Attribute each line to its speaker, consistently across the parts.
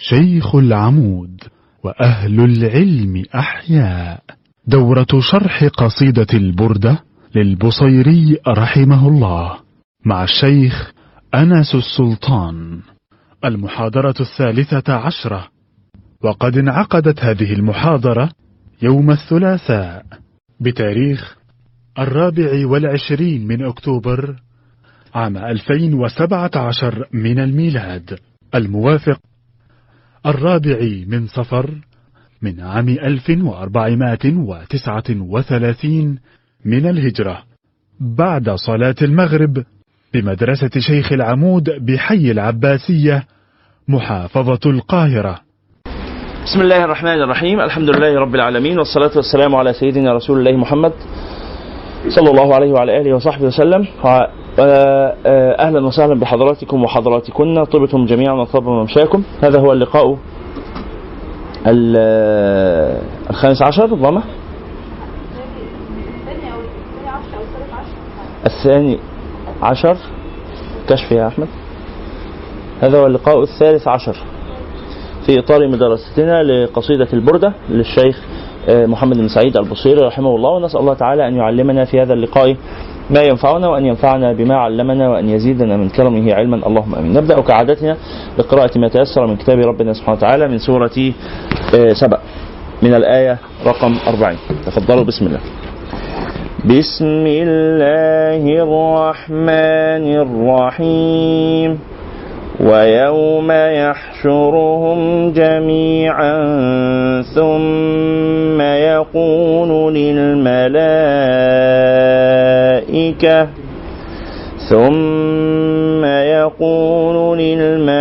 Speaker 1: شيخ العمود وأهل العلم أحياء. دورة شرح قصيدة البردة للبصيري رحمه الله مع الشيخ أنس السلطان. المحاضرة الثالثة عشرة. وقد انعقدت هذه المحاضرة يوم الثلاثاء بتاريخ الرابع والعشرين من أكتوبر عام 2017 من الميلاد. الموافق الرابع من صفر من عام 1439 من الهجرة. بعد صلاة المغرب بمدرسة شيخ العمود بحي العباسية محافظة القاهرة.
Speaker 2: بسم الله الرحمن الرحيم. الحمد لله رب العالمين والصلاة والسلام على سيدنا رسول الله محمد صلى الله عليه وعلى آله وصحبه وسلم. أهلا وسهلا بحضراتكم وحضراتكن. طبتم جميعا وطاب ممشاكم. هذا هو اللقاء الخامس عشر ربما الثاني عشر كشف يا أحمد. هذا هو اللقاء الثالث عشر في إطار مدرستنا لقصيدة البردة للشيخ محمد بن سعيد البصيري رحمه الله. ونسأل الله تعالى أن يعلمنا في هذا اللقاء ما ينفعنا وأن ينفعنا بما علمنا وأن يزيدنا من كرمه علما. اللهم آمين. نبدأ كعادتنا بقراءة ما تيسر من كتاب ربنا سبحانه وتعالى من سورة سبأ من الآية رقم 40 تفضلوا. بسم الله. بسم الله الرحمن الرحيم. ويوم يحشرهم جميعا ثم يقول للملائكة ثم يقول للملائكة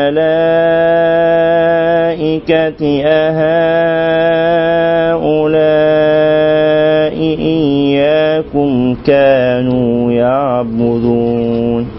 Speaker 2: أهؤلاء إياكم كانوا يعبدون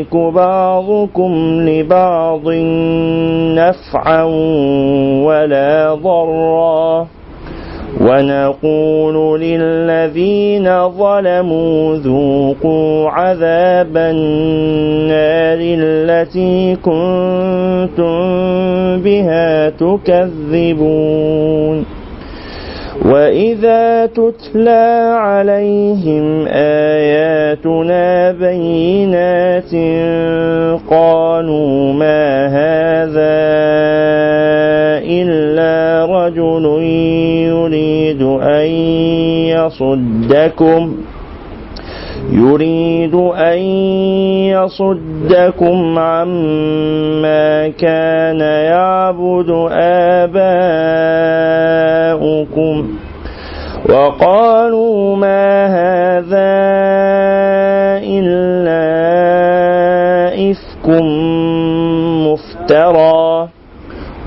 Speaker 2: يملك بعضكم لبعض نفعا ولا ضرا ونقول للذين ظلموا ذوقوا عذاب النار التي كنتم بها تكذبون وإذا تتلى عليهم آياتنا بينات قالوا ما هذا إلا رجل يريد أن يصدكم يريد أن يصدكم عما كان يعبد آباؤكم. وقالوا ما هذا إلا إفك مفترى.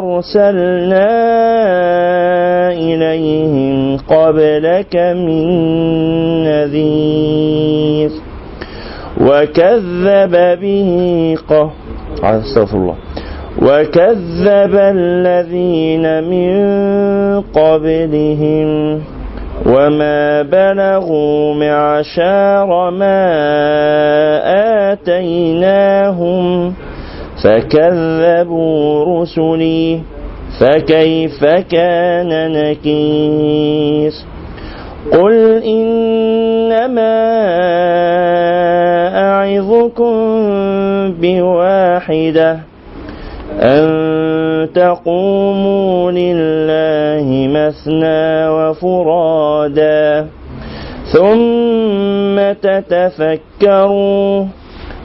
Speaker 2: أرسلنا إليهم قبلك من نذير وكذب به قه استغفر الله. وكذب الذين من قبلهم وما بلغوا معشار ما آتيناهم فكذبوا رسلي فكيف كان نكير قل إنما أعظكم بواحدة أن تقوموا لله مثنى وفرادا ثم تتفكروا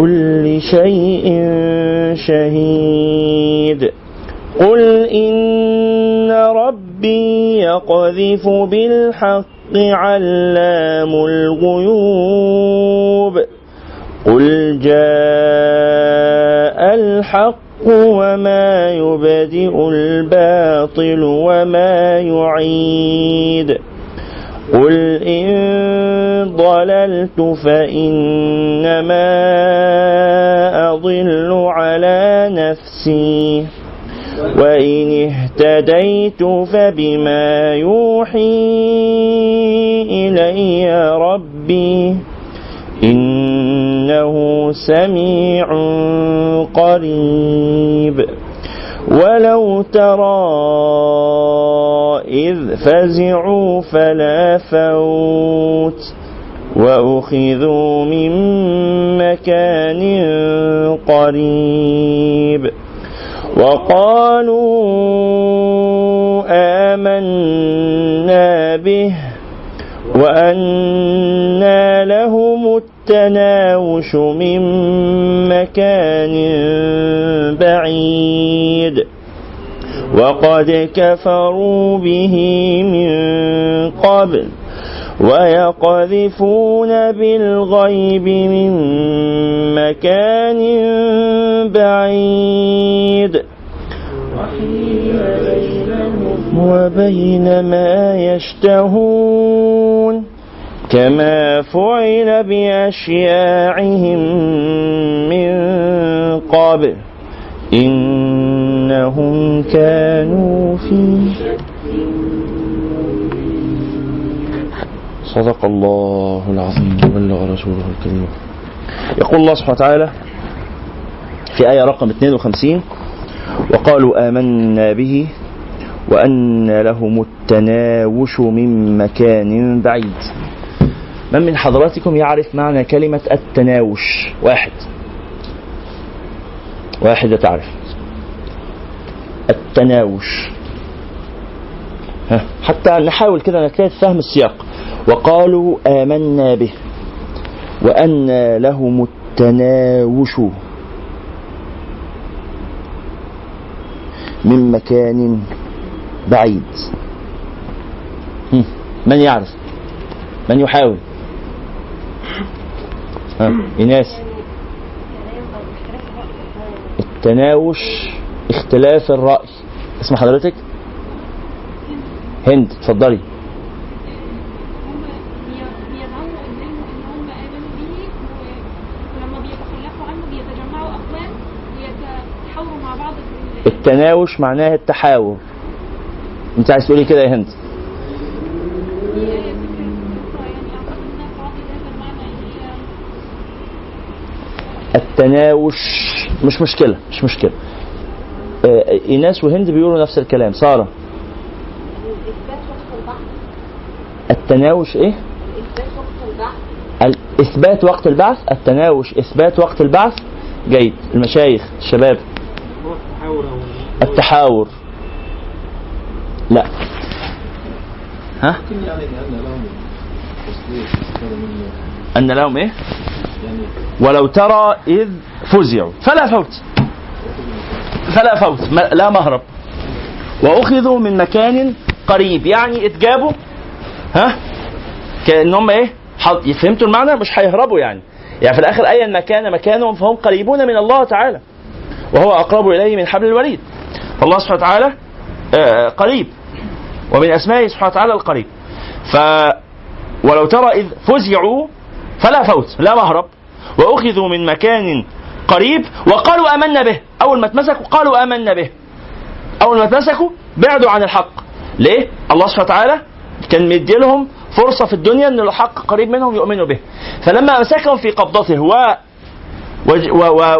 Speaker 2: على كل شيء شهيد. قل إن ربي يقذف بالحق علام الغيوب. قل جاء الحق وما يبدئ الباطل وما يعيد. قل إن ضللت فإنما أضل على نفسي. وإن اهتديت فبما يوحي إلي ربي. إنه سميع قريب. ولو ترى إذ فزعوا فلا فوت. وأخذوا من مكان قريب وقالوا آمنا به وأنى لهم التناوش من مكان بعيد وقد كفروا به من قبل ويقذفون بالغيب من مكان بعيد. وبين ما يشتهون كما فعل بأشياعهم من قبل إنهم كانوا في صدق الله العظيم. وبلغ رسوله الكريم. يقول الله سبحانه وتعالى في آية رقم 52 وقالوا آمنا به وأن لهم التناوش من مكان بعيد. من من حضراتكم يعرف معنى كلمة التناوش؟ واحد. واحدة تعرف. التناوش. ها حتى نحاول كده نجتهد فهم السياق. وقالوا آمنا به وأن لهم التناوش من مكان بعيد. من يعرف؟ من يحاول؟ إناس التناوش اختلاف الرأي. اسم حضرتك. هند اتفضلي
Speaker 3: هم بيدعوا انهم ان هم امنوا به ولما بيتخلفوا عنه بيتجمعوا اقوام ويتحاوروا مع بعض في ال-
Speaker 2: التناوش معناه التحاور. انت عايز تقولي كده يا هند؟ التناوش مش مشكلة مش مشكلة. آه، ايناس وهند بيقولوا نفس الكلام. سارة. التناوش إيه؟ الإثبات وقت البعث. التناوش إثبات وقت البعث. جيد. المشايخ الشباب.
Speaker 4: هو التحاور أو
Speaker 2: التحاور. لا. ها؟
Speaker 5: لأن لهم يعني
Speaker 2: ولو ترى إذ فزعوا. فلا فوت. فلا فوت. لا مهرب. وأخذوا من مكان قريب. يعني اتجابوا. ها؟ كأن هم حط- فهمتوا المعنى؟ مش هيهربوا يعني. يعني في الآخر ايا ما كان مكانهم فهم قريبون من الله تعالى. وهو أقرب إليه من حبل الوريد. فالله سبحانه وتعالى آه، قريب. ومن أسمائه سبحانه وتعالى القريب. ف ولو ترى إذ فزعوا فلا فوت لا مهرب. وأخذوا من مكان قريب وقالوا آمنا به. أول ما اتمسكوا قالوا آمنا به. أول ما اتمسكوا بعدوا عن الحق. ليه؟ الله سبحانه وتعالى كان مدي لهم فرصة في الدنيا إن الحق قريب منهم يؤمنوا به. فلما امسكهم في قبضته و-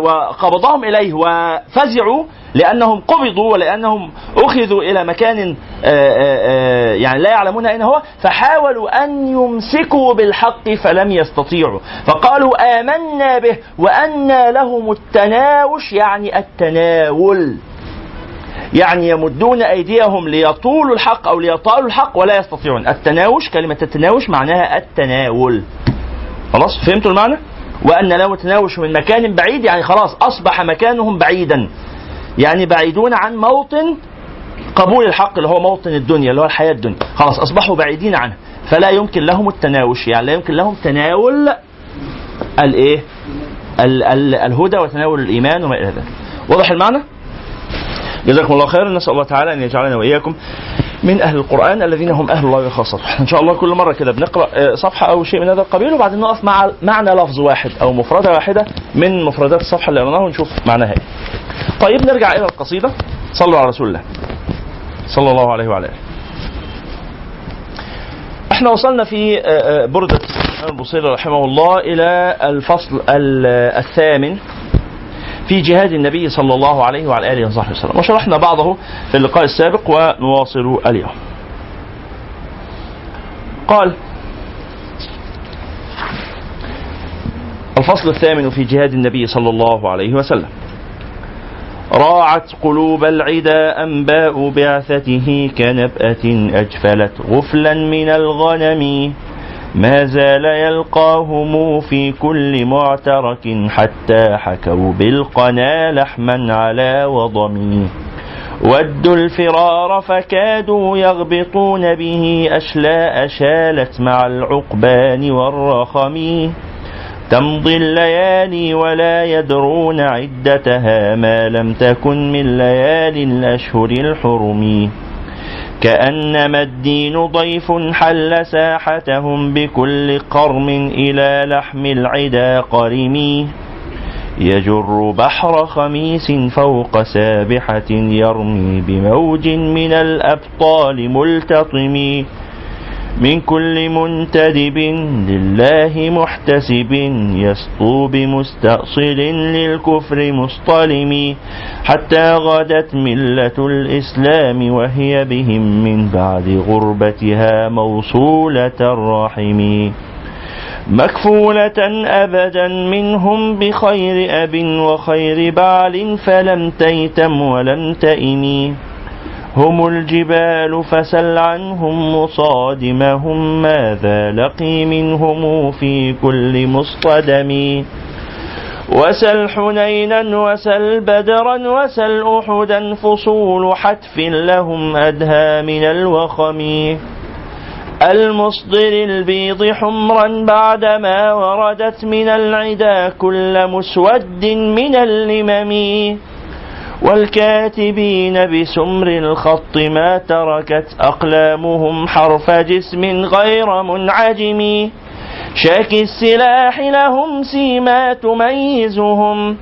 Speaker 2: وقبضهم إليه وفزعوا لأنهم قبضوا ولأنهم أخذوا إلى مكان آه، آه، آه، يعني لا يعلمون أين هو فحاولوا أن يمسكوا بالحق فلم يستطيعوا. فقالوا آمنا به وانى لهم التناوش يعني التناول. يعني يمدون أيديهم ليطولوا الحق أو ليطالوا الحق ولا يستطيعون. التناوش كلمة التناوش معناها التناول. خلاص؟ فهمتوا المعنى؟ وأن لهم التناوش من مكان بعيد يعني خلاص أصبح مكانهم بعيدا. يعني بعيدون عن موطن قبول الحق اللي هو موطن الدنيا اللي هو الحياة الدنيا. خلاص أصبحوا بعيدين عنه. فلا يمكن لهم التناوش يعني لا يمكن لهم تناول الايه ال- ال- الهدى وتناول الإيمان وما إلى ذلك. واضح المعنى؟ جزاكم الله خيرا. نسأل الله تعالى أن يجعلنا وإياكم من أهل القرآن الذين هم أهل الله وخاصته إن شاء الله كل مرة كده بنقرأ آه، صفحة أو شيء من هذا القبيل وبعدين نقف مع معنى لفظ واحد أو مفردة واحدة من مفردات الصفحة اللي قريناها ونشوف معناها إيه. طيب نرجع إلى القصيدة. صلوا على رسول الله. صلى الله عليه وعلى آله. إحنا وصلنا في آه، آه، بردة البصيري رحمه الله إلى الفصل ال- الثامن. في جهاد النبي صلى الله عليه وعلى آله وصحبه وسلم. وشرحنا بعضه في اللقاء السابق ونواصل اليوم. قال الفصل الثامن في جهاد النبي صلى الله عليه وسلم. راعت قلوب العدا أنباء بعثته كنبأة أجفلت غفلا من الغنم. ما زال يلقاهم في كل معترك حتى حكوا بالقنا لحما على وضم. ودوا الفرار فكادوا يغبطون به أشلاء شالت مع العقبان والرخم. تمضي الليالي ولا يدرون عدتها ما لم تكن من ليالي الأشهر الحرم. كأنما الدين ضيف حل ساحتهم بكل قرم إلى لحم العدا قرم يجر بحر خميس فوق سابحة يرمي بموج من الأبطال ملتطم. من كل منتدب لله محتسب يسطو بمستأصل للكفر مصطلم حتى غدت ملة الإسلام وهي بهم من بعد غربتها موصولة الرحم. مكفولة أبدا منهم بخير أب وخير بعل فلم تيتم ولم تئم هم الجبال فسل عنهم مصادمهم ماذا لقي منهم في كل مصطدم وسل حنينا وسل بدرا وسل أحدا فصول حتف لهم أدهى من الوخم المصدر البيض حمرا بعدما وردت من العدا كل مسود من اللمم والكاتبين بسمر الخط ما تركت أقلامهم حرف جسم غير منعجم. شاك السلاح لهم سيما تميزهم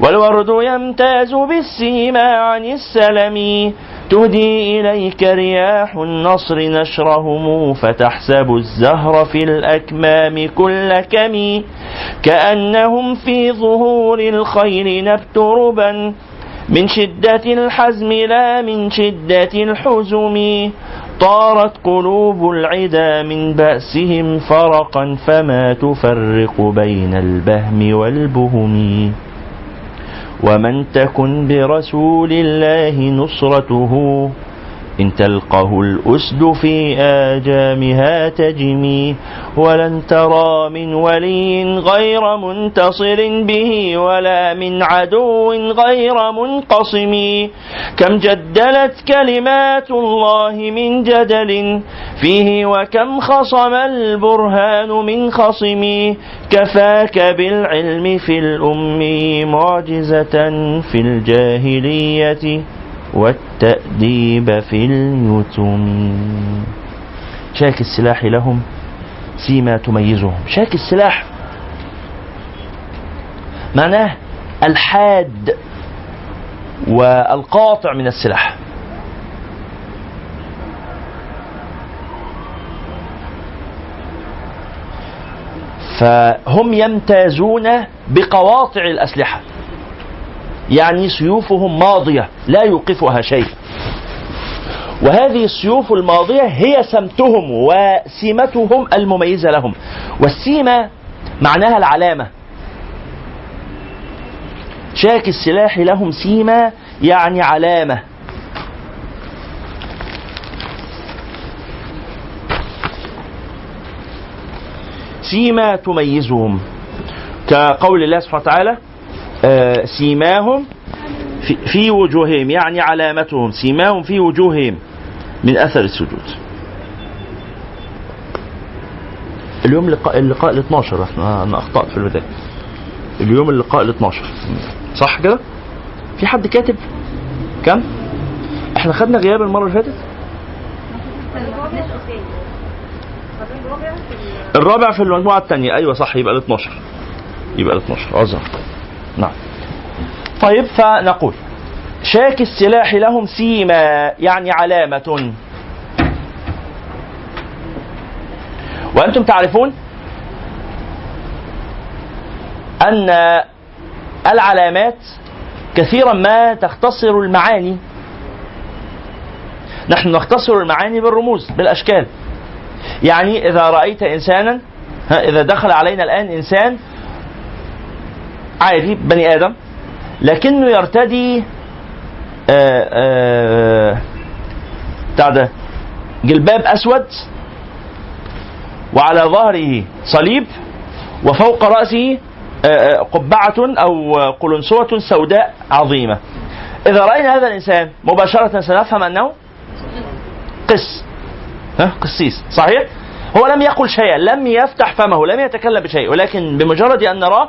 Speaker 2: والورد يمتاز بالسيما عن السلم. تهدي إليك رياح النصر نشرهم فتحسب الزهر في الأكمام كل كمي كأنهم في ظهور الخير نبت ربا من شدة الحزم لا من شدة الحزم. طارت قلوب العدا من بأسهم فرقا فما تفرق بين البهم والبهم. ومن تكن برسول الله نصرته إن تلقه الأسد في آجامها تجمي ولن ترى من ولي غير منتصر به ولا من عدو غير منقصم. كم جدلت كلمات الله من جدل فيه وكم خصم البرهان من خصم. كفاك بالعلم في الأم معجزة في الجاهلية. والتأديب في اليتم شاك السلاح لهم سيما تميزهم. شاك السلاح معناه الحاد والقاطع من السلاح. فهم يمتازون بقواطع الأسلحة. يعني سيوفهم ماضية لا يوقفها شيء. وهذه السيوف الماضية هي سمتهم وسيمتهم المميزة لهم. والسيمة معناها العلامة. شاك السلاح لهم سيمة يعني علامة. سيما تميزهم. كقول الله سبحانه وتعالى سيماهم في, في وجوههم يعني علامتهم سيماهم في وجوههم من أثر السجود. اليوم اللقاء اللقاء ال 12 إحنا أنا اخطات في البدايه اليوم اللقاء ال 12 صح كده؟ في حد كاتب؟ كم؟ إحنا خدنا غياب المرة اللي فاتت؟ الرابع في المجموعة الثانية. أيوه صح يبقى ال 12 يبقى ال 12 عذر نعم. طيب فنقول شاك السلاح لهم سيما يعني علامة. وأنتم تعرفون أن العلامات كثيرا ما تختصر المعاني. نحن نختصر المعاني بالرموز بالأشكال. يعني إذا رأيت إنسانا إذا دخل علينا الآن إنسان عادي بني آدم. لكنه يرتدي آه، آه، بتاع ده جلباب أسود وعلى ظهره صليب وفوق رأسه آه، آه، قبعة أو قلنسوة سوداء عظيمة. إذا رأينا هذا الإنسان مباشرة سنفهم أنه قس. ها قسيس. صحيح؟ هو لم يقل شيئا لم يفتح فمه لم يتكلم بشيء ولكن بمجرد أن نراه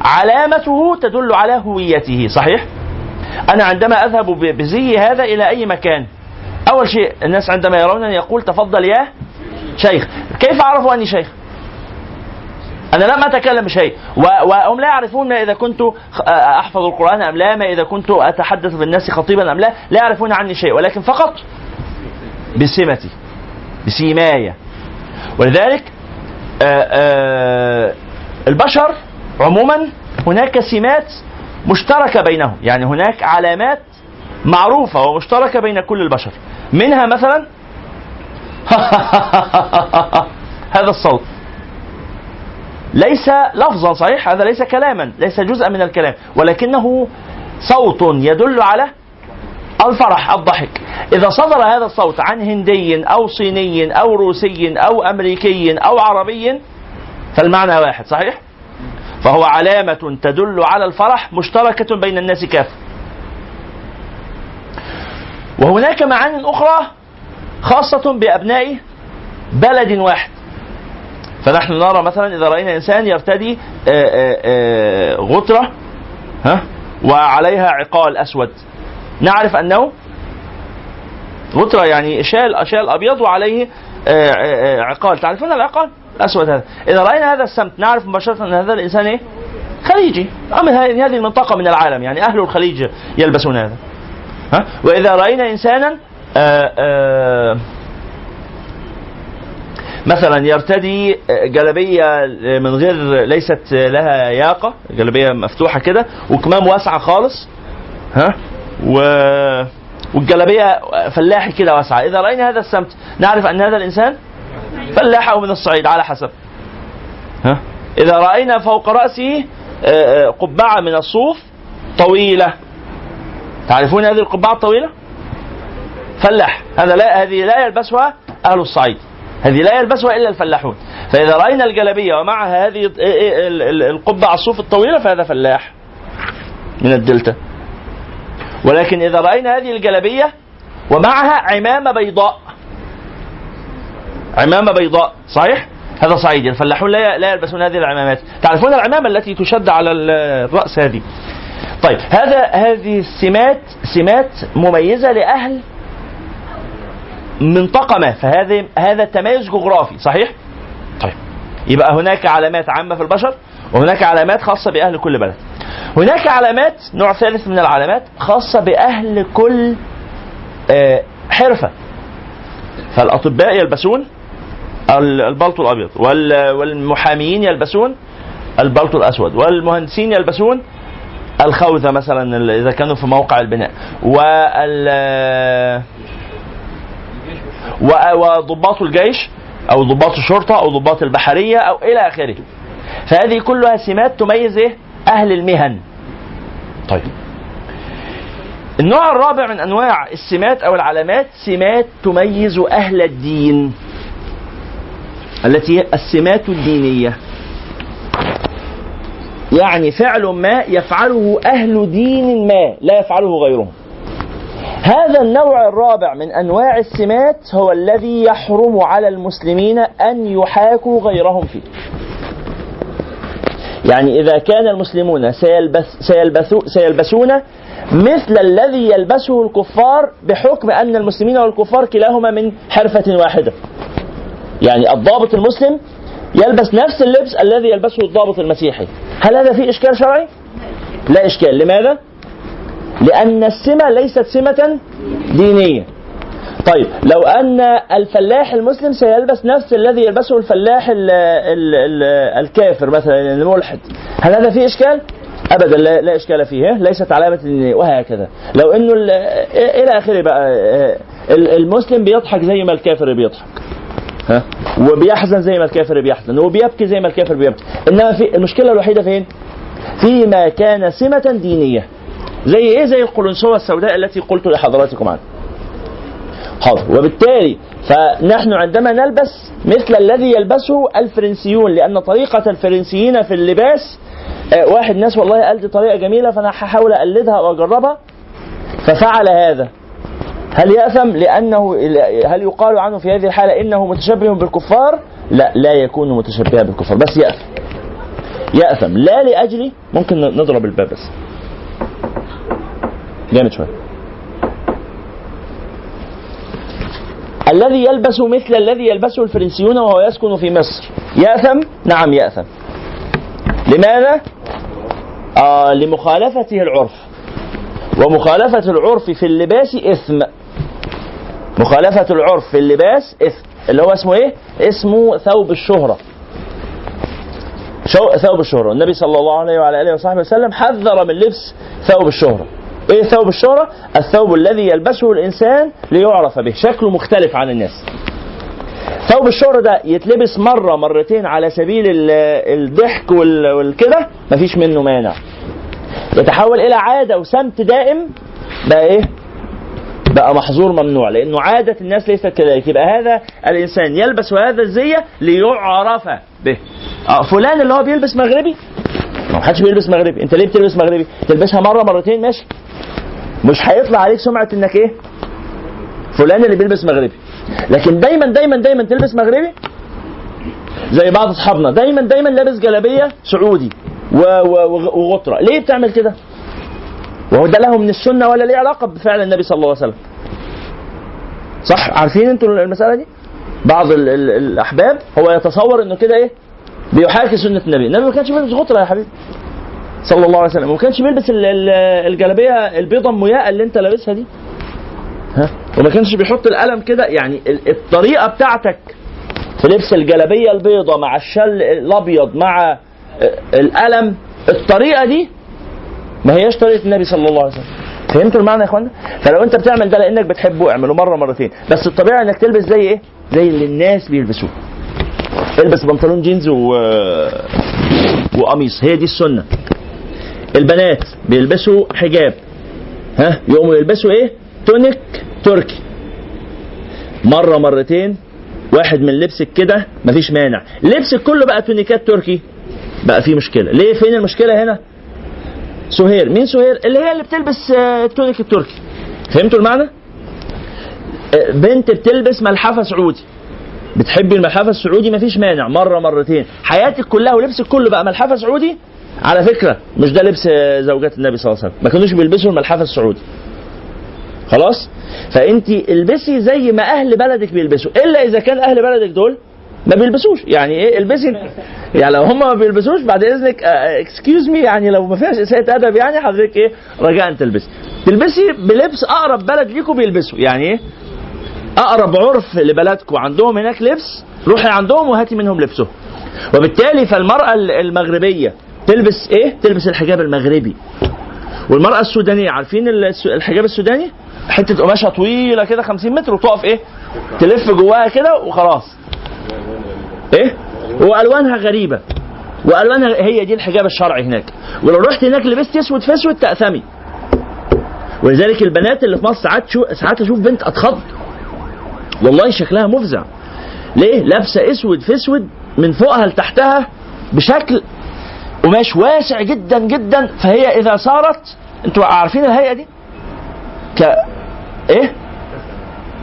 Speaker 2: علامته تدل على هويته صحيح؟ أنا عندما أذهب بزي هذا إلى أي مكان أول شيء الناس عندما يرونني يقول تفضل يا شيخ كيف عرفوا أني شيخ؟ أنا لم أتكلم بشيء و- وهم لا يعرفون إذا كنت أحفظ القرآن أم لا ما إذا كنت أتحدث بالناس خطيبا أم لا لا يعرفون عني شيء ولكن فقط بسمتي بسيماية ولذلك آه، آه، البشر عموما هناك سمات مشتركة بينهم يعني هناك علامات معروفة ومشتركة بين كل البشر. منها مثلا هذا الصوت. ليس لفظا صحيح هذا ليس كلاما ليس جزءا من الكلام ولكنه صوت يدل على الفرح الضحك. إذا صدر هذا الصوت عن هندي أو صيني أو روسي أو أمريكي أو عربي فالمعنى واحد صحيح؟ فهو علامة تدل على الفرح مشتركة بين الناس كافة. وهناك معان أخرى خاصة بأبناء بلد واحد. فنحن نرى مثلا إذا رأينا إنسان يرتدي آه، آه، آه، غترة ها وعليها عقال أسود. نعرف أنه غترة يعني شال شال أبيض وعليه عقال. تعرفون العقال؟ الأسود هذا. إذا رأينا هذا السمت نعرف مباشرة أن هذا الإنسان إيه؟ خليجي. من هذه المنطقة من العالم يعني أهل الخليج يلبسون هذا. ها؟ وإذا رأينا إنسانا آه، آه، مثلا يرتدي جلبية من غير ليست لها ياقة جلبية مفتوحة كده وكمام واسعة خالص. ها؟ و والجلبية فلاحي كده واسعة. إذا رأينا هذا السمت نعرف أن هذا الإنسان فلاح أو من الصعيد على حسب. ها؟ إذا رأينا فوق رأسه آه، آه، قبعة من الصوف طويلة. تعرفون هذه القبعة الطويلة؟ فلاح. هذا لا هذه لا يلبسها أهل الصعيد. هذه لا يلبسها إلا الفلاحون. فإذا رأينا الجلبية ومعها هذه ال- ال- ال- القبعة الصوف الطويلة فهذا فلاح من الدلتا. ولكن إذا رأينا هذه الجلبية ومعها عمامة بيضاء عمامة بيضاء صحيح؟ هذا صعيدي الفلاحون لا لا يلبسون هذه العمامات تعرفون العمامة التي تشد على ال- الرأس هذه طيب هذا هذه السمات سمات مميزة لأهل منطقة ما فهذا هذا تميز جغرافي صحيح؟ طيب يبقى هناك علامات عامة في البشر وهناك علامات خاصة بأهل كل بلد. هناك علامات نوع ثالث من العلامات خاصة بأهل كل آه، حرفة. فالأطباء يلبسون ال- البلطو الأبيض وال- والمحاميين يلبسون البلطو الأسود والمهندسين يلبسون الخوذة مثلا إذا كانوا في موقع البناء وال وضباط الجيش أو ضباط الشرطة أو ضباط البحرية أو إلى آخره. فهذه كلها سمات تميز إيه؟ أهل المهن. طيب. النوع الرابع من أنواع السمات أو العلامات سمات تميز أهل الدين. التي هي السمات الدينية. يعني فعل ما يفعله أهل دين ما لا يفعله غيرهم. هذا النوع الرابع من أنواع السمات هو الذي يحرم على المسلمين أن يحاكوا غيرهم فيه. يعني إذا كان المسلمون سيلبس سيلبسو سيلبسون مثل الذي يلبسه الكفار بحكم أن المسلمين والكفار كلاهما من حرفة واحدة يعني الضابط المسلم يلبس نفس اللبس الذي يلبسه الضابط المسيحي هل هذا فيه إشكال شرعي؟ لا إشكال لماذا؟ لأن السمة ليست سمة دينية طيب لو أن الفلاح المسلم سيلبس نفس الذي يلبسه الفلاح ال ال ال الكافر مثلا الملحد. هل هذا فيه إشكال؟ ابدا لا, لا إشكال فيه. ليست علامة وهكذا. لو إنه ال- إلى آخره بقى ال- المسلم بيضحك زي ما الكافر بيضحك. ها؟ وبيحزن زي ما الكافر بيحزن وبيبكي زي ما الكافر بيبكي. إنما في المشكلة الوحيدة فين؟ فيما كان سمة دينية. زي إيه؟ زي القلنسوه السوداء التي قلت لحضراتكم عنها. حاضر. وبالتالي فنحن عندما نلبس مثل الذي يلبسه الفرنسيون لأن طريقة الفرنسيين في اللباس آه، واحد ناس والله قال دي طريقة جميلة فأنا هحاول أقلدها وأجربها ففعل هذا. هل يأثم لأنه هل يقال عنه في هذه الحالة إنه متشبه بالكفار؟ لا لا يكون متشبها بالكفار بس يأثم. يأثم. لا لأجل ممكن نضرب الباب بس. جامد شوية. الذي يلبس مثل الذي يلبسه الفرنسيون وهو يسكن في مصر. يأثم؟ نعم يأثم. لماذا؟ آه لمخالفته العرف. ومخالفة العرف في اللباس إثم. مخالفة العرف في اللباس إثم. اللي هو اسمه إيه؟ اسمه ثوب الشهرة. شو ثوب الشهرة. النبي صلى الله عليه وعلى آله وصحبه وسلم حذر من لبس ثوب الشهرة. إيه ثوب الشهرة؟ الثوب الذي يلبسه الإنسان ليعرف به، شكله مختلف عن الناس. ثوب الشهرة ده يتلبس مرة مرتين على سبيل ال- الضحك وال- والكده مفيش منه مانع. يتحول إلى عادة وسمت دائم بقى إيه؟ بقى محظور ممنوع لأنه عادة الناس ليست كذلك، يبقى هذا الإنسان يلبس هذا الزي ليعرف به. آه فلان اللي هو بيلبس مغربي ما حدش بيلبس مغربي، أنت ليه بتلبس مغربي؟ تلبسها مرة مرتين ماشي. مش هيطلع عليك سمعة إنك إيه؟ فلان اللي بيلبس مغربي. لكن دايما دايما دايما تلبس مغربي؟ زي بعض أصحابنا. دايما دايما لابس جلابية سعودي وغطرة. ليه بتعمل كده؟ وهو ده له من السنة ولا ليه علاقة بفعل النبي صلى الله عليه وسلم؟ صح؟ عارفين أنتوا المسألة دي؟ بعض ال- ال- الأحباب هو يتصور إنه كده إيه؟ بيحاكي سنة النبي. النبي ما كانش بيلبس غطرة يا حبيبي. صلى الله عليه وسلم. وما كانش بيلبس ال- ال- الجلابية البيضة المياء اللي انت لابسها دي. ها؟ وما كانش بيحط القلم كده. يعني ال- الطريقة بتاعتك في لبس الجلابية البيضة مع الشل الأبيض مع القلم الطريقة دي ما هياش طريقة النبي صلى الله عليه وسلم. فهمتوا المعنى يا اخوانا؟ فلو انت بتعمل ده لانك بتحبه اعمله مرة مرتين. بس الطبيعي انك تلبس زي إيه؟ زي اللي الناس بيلبسوه. البس بنطلون جينز و... وقميص. هي دي السنة. البنات بيلبسوا حجاب. ها؟ يقوموا يلبسوا إيه؟ تونيك تركي. مرة مرتين واحد من لبسك كده مفيش مانع. لبسك كله بقى تونيكات تركي. بقى فيه مشكلة. ليه؟ فين المشكلة هنا؟ سهير. مين سهير؟ اللي هي اللي بتلبس آه، التونيك التركي. فهمتوا المعنى؟ آه، بنت بتلبس ملحفة سعودي. بتحبي الملحفة السعودي؟ مفيش مانع. مرة مرتين. حياتك كلها ولبسك كله بقى ملحفة سعودي؟ على فكرة مش ده لبس آه، زوجات النبي صلى الله عليه وسلم. ما كانوش بيلبسوا الملحفة السعودي. خلاص؟ فأنت البسي زي ما أهل بلدك بيلبسوا. إلا إذا كان أهل بلدك دول ما بيلبسوش. يعني إيه؟ البسي يعني لو هم ما بيلبسوش بعد إذنك excuse me يعني لو ما فيهاش إساءة أدب يعني حضرتك إيه؟ رجاء تلبسي تلبسي بلبس أقرب بلد ليكم بيلبسوا. يعني إيه؟ أقرب عرف لبلدكم. عندهم هناك لبس روحي عندهم وهاتي منهم لبسهم وبالتالي فالمرأة المغربية تلبس إيه؟ تلبس الحجاب المغربي والمرأة السودانية عارفين الحجاب السوداني؟ حتة قماشة طويلة كده 50 متر وتقف إيه؟ تلف جواها كده وخلاص. إيه؟ وألوانها غريبة. وألوانها هي دي الحجاب الشرعي هناك. ولو رحت هناك لبست أسود في أسود تأثمي. ولذلك البنات اللي في مصر ساعات شو ساعات أشوف بنت أتخض. والله شكلها مفزع. ليه؟ لابسة أسود في أسود من فوقها لتحتها بشكل قماش واسع جدا جدا فهي إذا سارت أنتوا عارفين الهيئة دي؟ ك
Speaker 5: إيه؟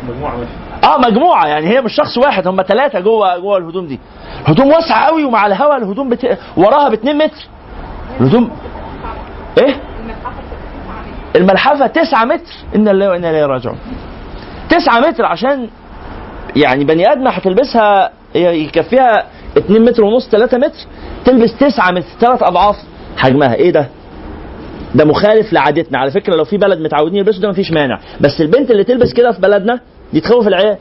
Speaker 5: ماشية
Speaker 2: آه مجموعة يعني هي مش شخص واحد هم ثلاثة جوه جوه الهدوم دي. هدوم واسعة قوي ومع الهواء الهدوم بت... وراها ب 2 متر. الهدوم إيه؟ الملحفة 9 متر. ان الله وإنا إليه راجعون. 9 متر عشان يعني بني آدم هتلبسها يكفيها 2 متر ونص 3 متر تلبس 9 متر ثلاث أضعاف. حجمها إيه ده؟ ده مخالف لعادتنا. على فكرة لو في بلد متعودين يلبسوا ده مفيش مانع. بس البنت اللي تلبس كده في بلدنا دي تخوف العيال.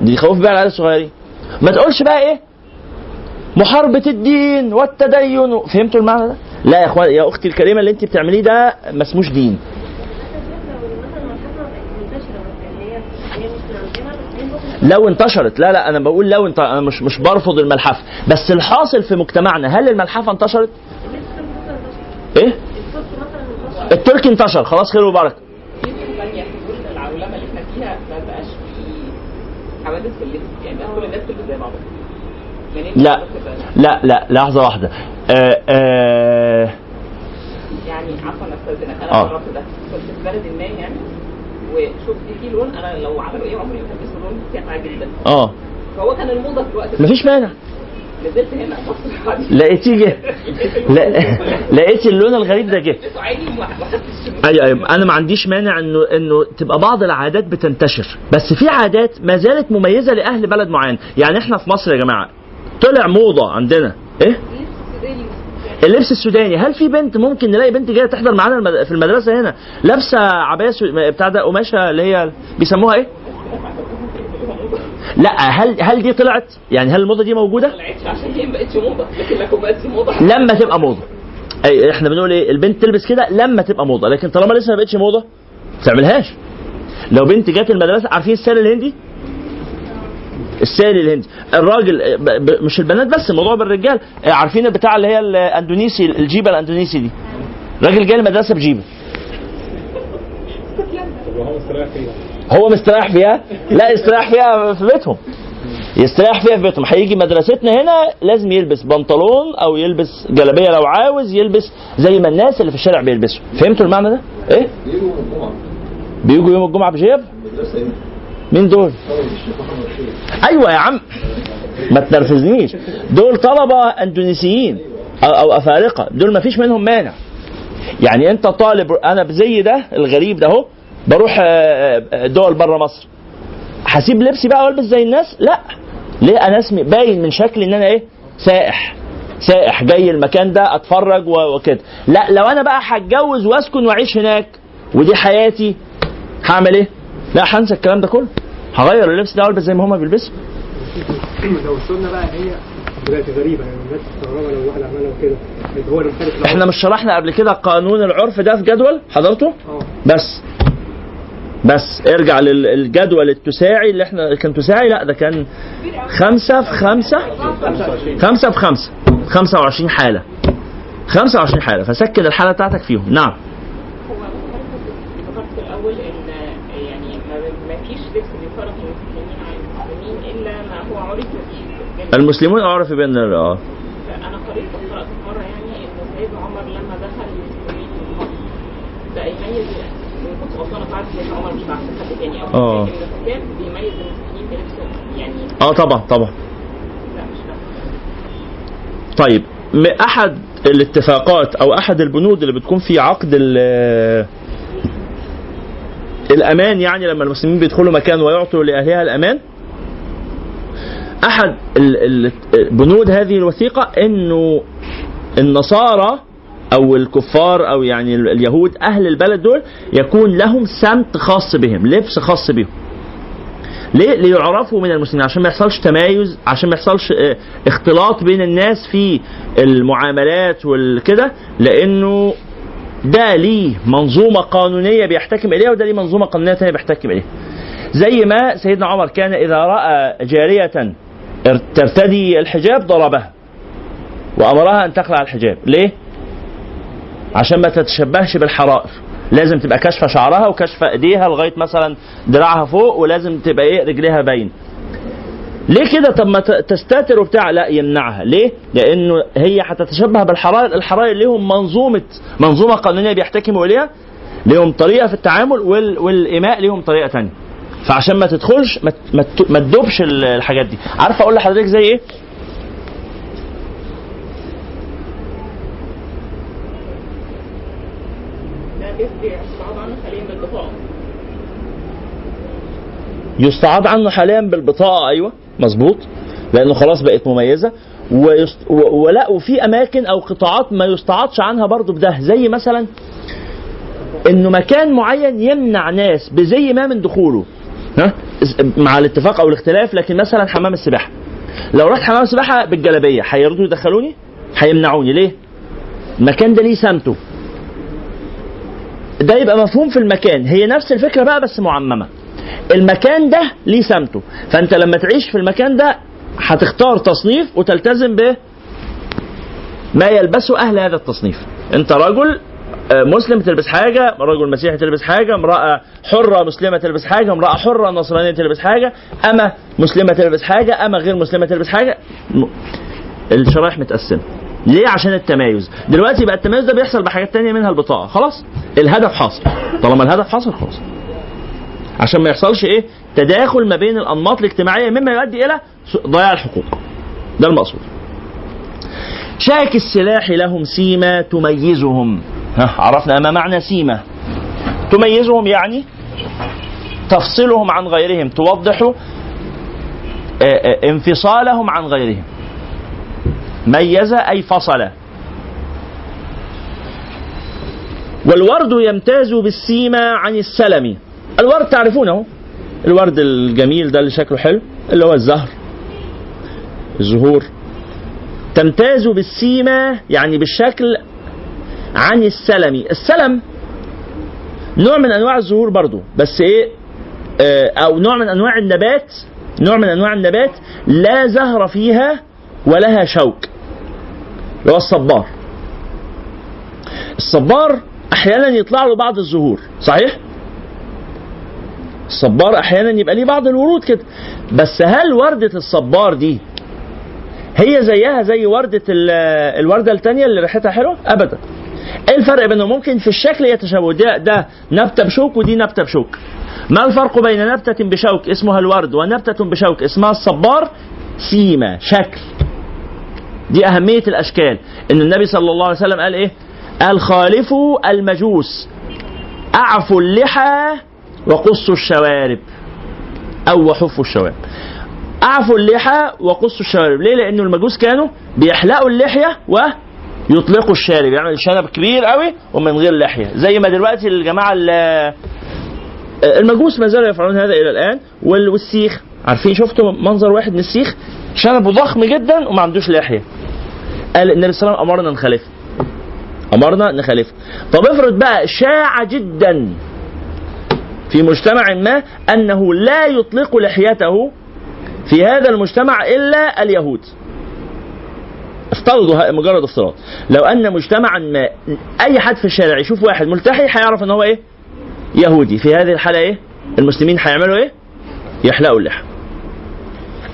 Speaker 2: دي تخوف بقى العيال الصغيرين. ما تقولش بقى إيه؟ محاربة الدين والتدين. فهمتوا المعنى ده؟ لا يا إخوان يا أختي الكريمة اللي أنت بتعمليه ده ما اسموش دين. لو انتشرت لا لا أنا بقول لو انت أنا مش مش برفض الملحفة بس الحاصل في مجتمعنا هل الملحفة انتشرت؟ إيه؟ التركي انتشر خلاص خير
Speaker 6: انت
Speaker 2: لا لا لا لحظة واحدة آه آه
Speaker 6: يعني عفوا استاذنك
Speaker 2: آه.
Speaker 6: أنا جربت ده. كنت في بلد ما يعني. وشفت فيه لون أنا لو عملوا إيه عمري ما هلبسه لون ساقع جدا.
Speaker 2: آه.
Speaker 6: فهو كان الموضة في الوقت
Speaker 2: مفيش مانع.
Speaker 6: نزلت هنا.
Speaker 2: لقيتيه جه. لقيت اللون الغريب ده جه.
Speaker 6: أيوه أيوه. أنا ما
Speaker 2: عنديش مانع انه إنه تبقى بعض العادات بتنتشر. بس في عادات ما زالت مميزة لأهل بلد معين. يعني إحنا في مصر يا جماعة طلع موضة عندنا. إيه؟ اللبس السوداني هل في بنت ممكن نلاقي بنت جاية تحضر معانا في المدرسة هنا؟ لابسة عباية. بتاع ده قماشة اللي هي بيسموها إيه؟ لا هل هل دي طلعت؟ يعني هل الموضة دي موجودة؟
Speaker 6: طلعتش عشان هي ما بقتش موضة. لكن لو بقت موضة
Speaker 2: لما تبقى موضة. أي إحنا بنقول إيه؟ البنت تلبس كده لما تبقى موضة. لكن طالما لسه ما بقتش موضة ما تعملهاش. لو بنت جت المدرسة عارفين السال الهندي؟ السال الهندي الراجل مش البنات بس الموضوع بالرجال. عارفين البتاع اللي هي الاندونيسي الجيبة الاندونيسي دي. راجل جاي
Speaker 5: المدرسة بجيبة.
Speaker 2: هو مستريح فيها؟ لا يستريح فيها في بيتهم. يستريح فيها في بيتهم. هيجي مدرستنا هنا لازم يلبس بنطلون أو يلبس جلابية لو عاوز يلبس زي ما الناس اللي في الشارع بيلبسوا. فهمتوا المعنى ده؟ إيه؟
Speaker 5: بيجوا
Speaker 2: يوم الجمعة. بجيب مين دول؟ أيوه يا عم. ما تنرفزنيش. دول طلبة اندونيسيين أو, أو أفارقة. دول ما فيش منهم مانع. يعني أنت طالب أنا بزي ده الغريب ده أهو بروح آه، آه، دول بره مصر. هسيب لبسي بقى والبس زي الناس؟ لا. ليه؟ أنا اسمي باين من شكلي إن أنا إيه؟ سائح. سائح. جاي المكان ده أتفرج وكده. لا لو أنا بقى هتجوز وأسكن وأعيش هناك ودي حياتي هعمل إيه؟ لا هنسى الكلام ده كله. هغير اللبس ده والبس زي ما هما بيلبسوا
Speaker 4: لو السنة بقى هي غريبة يعني الناس لو واحد عملها كده يبقى هو اللي مخالف
Speaker 2: إحنا مش شرحنا قبل كده قانون العرف ده في جدول؟ حضرته؟
Speaker 4: آه.
Speaker 2: بس. بس. ارجع للجدول التساعي اللي إحنا كان تساعي لا ده كان خمسة في خمسة. خمسة في خمسة. 25 حالة. 25 حالة. فسكن الحالة بتاعتك فيهم. نعم
Speaker 6: هو ذكرت في الأول ان يعني ما- ما فيش لبس بيفرق المسلمين عن المسلمين الا ما هو عرف به
Speaker 2: المسلمون أعرف بأن آه.
Speaker 6: أنا قريت قرات مرة يعني إن سيدنا عمر لما دخل المسلمين مصر بقى يميز كنت غلطانه فعلا سيدنا عمر مش بعرف حد تاني أو
Speaker 2: آه.
Speaker 6: كان بيميز المسلمين بلبسهم يعني
Speaker 2: آه طبعا طبعا.
Speaker 6: لا مش فاهمه
Speaker 2: طيب أحد الاتفاقات أو أحد البنود اللي بتكون في عقد ال- الأمان يعني لما المسلمين بيدخلوا مكان ويعطوا لأهلها الأمان؟ أحد بنود هذه الوثيقة إنه النصارى أو الكفار أو يعني ال- اليهود أهل البلد دول يكون لهم سمت خاص بهم لبس خاص بهم ليه؟ ليعرفوا من المسلمين عشان ما يحصلش تمايز عشان ما يحصلش آه، اختلاط بين الناس في المعاملات والكده لأنه ده ليه منظومة قانونية بيحتكم إليها وده ليه منظومة قانونية ثانية بيحتكم إليها. زي ما سيدنا عمر كان إذا رأى جارية ار- ترتدي الحجاب ضربها. وأمرها أن تخلع الحجاب، ليه؟ عشان ما تتشبهش بالحرائر. لازم تبقى كاشفة شعرها وكاشفة إيديها لغاية مثلا دراعها فوق ولازم تبقى إيه؟ رجليها باين ليه كده؟ طب ما تستتر وبتاع. لا يمنعها. ليه؟ لأنه هي هتتشبه بالحرائر. الحرائر ليهم منظومة منظومة قانونية بيحتكموا إليها. ليهم طريقة في التعامل وال... والاماء ليهم طريقة تانية. فعشان ما تدخلش ما, تدوبش ال- الحاجات دي. عارف أقول لحضرتك زي
Speaker 6: إيه؟
Speaker 2: يستعاض عنه حاليا بالبطاقة أيوه مظبوط لأنه خلاص بقت مميزة. ويست... و... ولا وفي أماكن أو قطاعات ما يستعاضش عنها برضو بده زي مثلا إنه مكان معين يمنع ناس بزي ما من دخوله. ها؟ مع الاتفاق أو الاختلاف لكن مثلا حمام السباحة. لو رحت حمام السباحة بالجلابية هيرضوا يدخلوني هيمنعوني ليه؟ المكان ده ليه سمته. ده يبقى مفهوم في المكان. هي نفس الفكرة بقى بس معممة. المكان ده ليه سمته. فأنت لما تعيش في المكان ده هتختار تصنيف وتلتزم ب ما يلبسه أهل هذا التصنيف. أنت رجل مسلم تلبس حاجة رجل مسيحي تلبس حاجة امرأة حرة مسلمة تلبس حاجة امرأة حرة نصرانية تلبس حاجة أما مسلمة تلبس حاجة أما غير مسلمة تلبس حاجة. الشرائح متقسمة. ليه؟ عشان التمايز. دلوقتي بقى التمايز ده بيحصل بحاجات تانية منها البطاقة. خلاص الهدف حاصل. طالما الهدف حاصل خلاص. عشان ما يحصلش إيه؟ تداخل ما بين الأنماط الاجتماعية مما يؤدي إلى ضياع الحقوق. ده المقصود. شاك السلاح لهم سيمة تميزهم. ها عرفنا ما معنى سيمة تميزهم يعني تفصلهم عن غيرهم توضح آه، آه، انفصالهم عن غيرهم. ميز أي فصل. والورد يمتاز بالسيمة عن السلم. الورد تعرفونه؟ الورد الجميل ده اللي شكله حلو اللي هو الزهر الزهور. تمتاز بالسيمة يعني بالشكل عن السلم السلم نوع من أنواع الزهور برضو بس إيه؟ آه، أو نوع من أنواع النبات نوع من أنواع النبات لا زهر فيها ولها شوك اللي هو الصبار. الصبار أحيانا يطلع له بعض الزهور صحيح؟ الصبار أحيانا يبقى ليه بعض الورود كده. بس هل وردة الصبار دي هي زيها زي وردة ال- الوردة الثانية اللي ريحتها حلوة؟ ابدا. إيه الفرق بينهم ممكن في الشكل يتشابه؟ ده ده نبتة بشوك ودي نبتة بشوك. ما الفرق بين نبتة بشوك اسمها الورد ونبتة بشوك اسمها الصبار؟ سيمه شكل. دي أهمية الأشكال. إن النبي صلى الله عليه وسلم قال إيه؟ قال خالفوا المجوس. أعفوا اللحى وقصوا الشوارب. أو وحفوا الشوارب. أعفوا اللحى وقصوا الشوارب ليه؟ لأنه المجوس كانوا بيحلقوا اللحية ويطلقوا الشارب. يعني الشنب كبير قوي ومن غير لحية. زي ما دلوقتي الجماعة ال- المجوس ما زالوا يفعلون هذا إلى الآن. وال- والسيخ. عارفين؟ شفتوا منظر واحد من السيخ؟ شنبه ضخم جدا وما عندوش لحية. قال النبي صلى الله عليه وسلم أمرنا نخالفه أمرنا نخالفه طب افرض بقى شاع جدا في مجتمع ما أنه لا يطلق لحيته في هذا المجتمع إلا اليهود. افترضوا مجرد افتراض. لو أن مجتمعا ما أي حد في الشارع يشوف واحد ملتحي هيعرف إن هو إيه؟ يهودي. في هذه الحالة إيه؟ المسلمين هيعملوا إيه؟ يحلقوا اللحى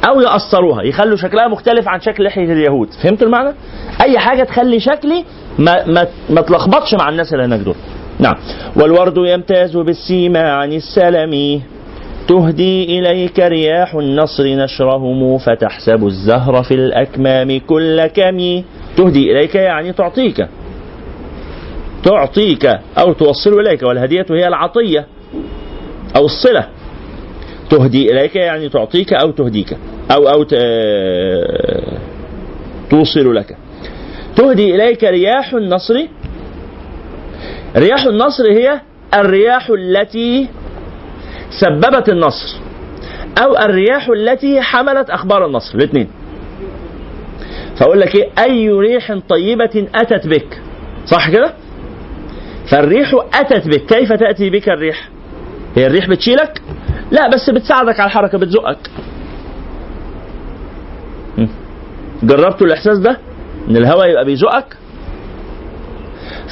Speaker 2: أو يقصروها. يخلوا شكلها مختلف عن شكل لحية اليهود. فهمت المعنى؟ أي حاجة تخلي شكلي ما ما ما تلخبطش مع الناس اللي هناك دول. نعم. والورد يمتاز بالسيما عن السلم تهدي إليك رياح النصر نشرهم فتحسب الزهر في الأكمام كل كم. تهدي إليك يعني تعطيك. تعطيك أو توصل إليك والهدية هي العطية أو الصلة. تهدي إليك يعني تعطيك أو تهديك أو أو توصل لك. تهدي إليك رياح النصر. رياح النصر هي الرياح التي سببت النصر أو الرياح التي حملت أخبار النصر الاثنين. فأقول لك إيه؟ أي ريح طيبة أتت بك. صح كده؟ فالريح أتت بك. كيف تأتي بك الريح؟ هي الريح بتشيلك؟ لا بس بتساعدك على الحركة بتزقك. جربتوا الإحساس ده؟ إن الهواء يبقى بيزقك؟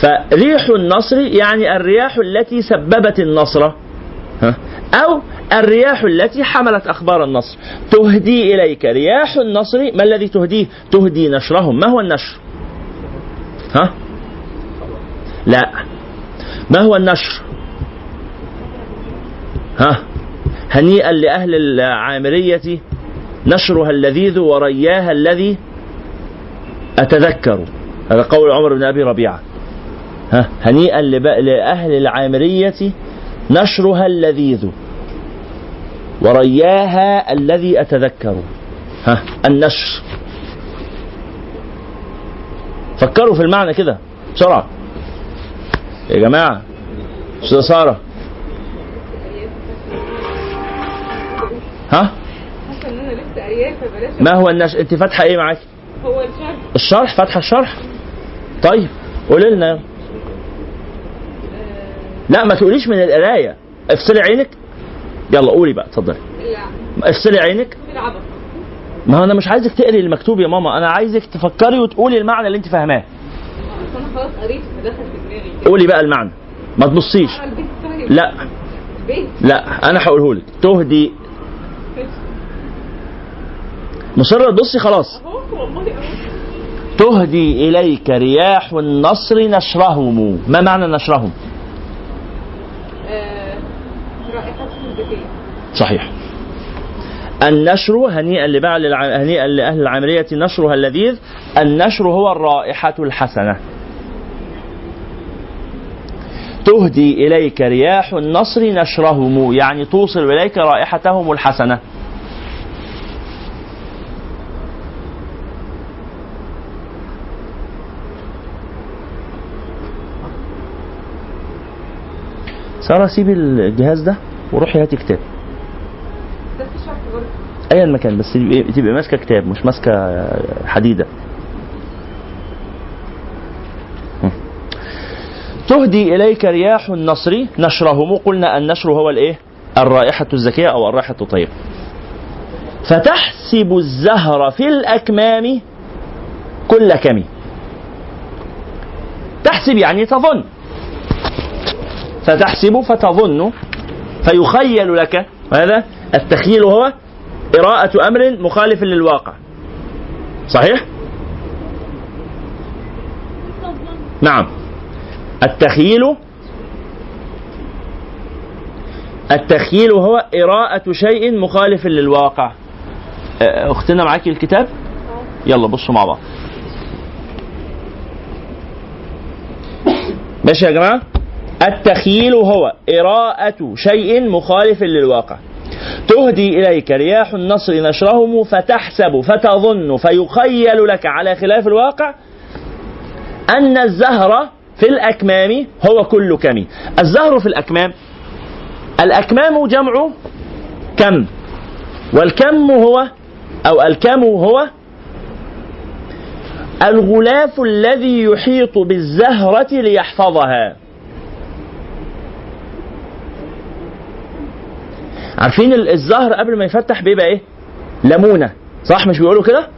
Speaker 2: فريح النصر يعني الرياح التي سببت النصر. ها؟ أو الرياح التي حملت أخبار النصر. تهدي إليك رياح النصر. ما الذي تهديه؟ تهدي نشرهم. ما هو النشر؟ ها؟ لا. ما هو النشر؟ ها؟ هنيئا لأهل العامرية نشرها اللذيذ ورياها الذي أتذكر. هذا قول عمر بن أبي ربيعة. ها؟ هنيئا لأهل العامرية نشرها اللذيذ. ورياها الذي أتذكر. ها النشر. فكروا في المعنى كده بسرعة. يا جماعة أستاذة سارة. ها؟ ما هو النشر انت فاتحة إيه معاك؟
Speaker 6: هو الشرح.
Speaker 2: الشرح؟ فاتحة الشرح؟ طيب قولي لنا. يلا. لا ما تقوليش من القراية. افصلي عينك. يلا قولي بقى اتفضلي. افصلي عينك. ما أنا مش عايزك تقري المكتوب يا ماما أنا عايزك تفكري وتقولي المعنى اللي أنت فاهماه.
Speaker 6: أنا خلاص قريت في دماغي
Speaker 2: قولي بقى المعنى. ما تبصيش. لا. لا أنا هقوله لك. تهدي. مصرة تبصي خلاص. تهدي إليك رياح النصر نشرهم. ما معنى نشرهم
Speaker 6: آه، رائحة الذكية
Speaker 2: صحيح. النشر هنيئا لبعل. هنيئا لأهل العامريه نشرها اللذيذ. النشر هو الرائحة الحسنة. تهدي إليك رياح النصر نشرهم يعني توصل إليك رائحتهم الحسنة. سارة سيبي الجهاز ده. وروحي هاتي كتاب. ايا مكان بس تبقي ماسكة كتاب مش ماسكة حديدة. تهدي إليك رياح النصر نشرهم. قلنا النشر هو الإيه؟ الرائحة الزكية أو الرائحة الطيبه فتحسب الزهر في الأكمام كل كم. تحسب يعني تظن. فتحسب فتظن فيخيل لك هذا التخيل هو قراءة أمر مخالف للواقع. صحيح؟ نعم. التخيل التخيل هو قراءة شيء مخالف للواقع. أه، أختنا معاكي الكتاب؟ يلا بصوا مع بعض. ماشي يا جماعة؟ التخيل هو قراءة شيء مخالف للواقع. تهدي إليك رياح النصر نشرهم فتحسب فتظن فيخيل لك على خلاف الواقع أن الزهر في الأكمام هو كل كم. الزهر في الأكمام الأكمام جمع كم؟ والكم هو أو الكم هو الغلاف الذي يحيط بالزهرة ليحفظها. عارفين ال- الزهر قبل ما يفتح بيبقى إيه؟ ليمونة. صح؟ مش بيقولوا كده؟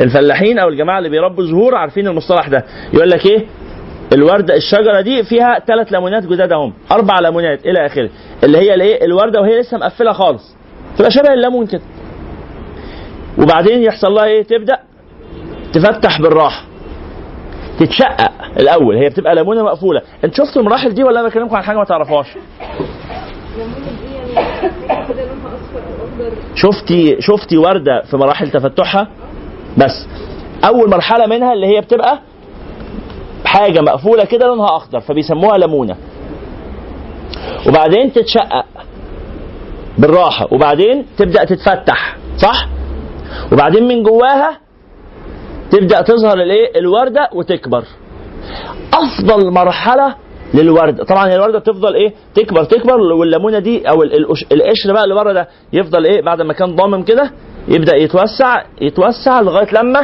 Speaker 2: الفلاحين أو الجماعة اللي بيربوا زهور عارفين المصطلح ده. يقول لك إيه؟ الورده الشجرة دي فيها ثلاث ليمونات جداد اهم أربع ليمونات إلى آخره. اللي هي الإيه؟ الوردة وهي لسه مقفلة خالص. تبقى شبه الليمون كده. وبعدين يحصل لها إيه؟ تبدأ تفتح بالراحة. تتشقق الأول. هي بتبقى ليمونة مقفولة. أنت شفتوا المراحل دي ولا أنا بكلمكم عن حاجة ما تعرفوهاش شفتي شفتي وردة في مراحل تفتحها؟ بس. أول مرحلة منها اللي هي بتبقى حاجة مقفولة كده لونها أخضر فبيسموها ليمونة. وبعدين تتشقق بالراحة وبعدين تبدأ تتفتح صح؟ وبعدين من جواها تبدأ تظهر الإيه؟ الوردة وتكبر. أفضل مرحلة للورد. طبعا الوردة بتفضل إيه؟ تكبر. تكبر والليمونة دي أو ال- القش- القشر بقى اللي بره ده يفضل إيه؟ بعد ما كان ضامم كده يبدأ يتوسع يتوسع لغاية لما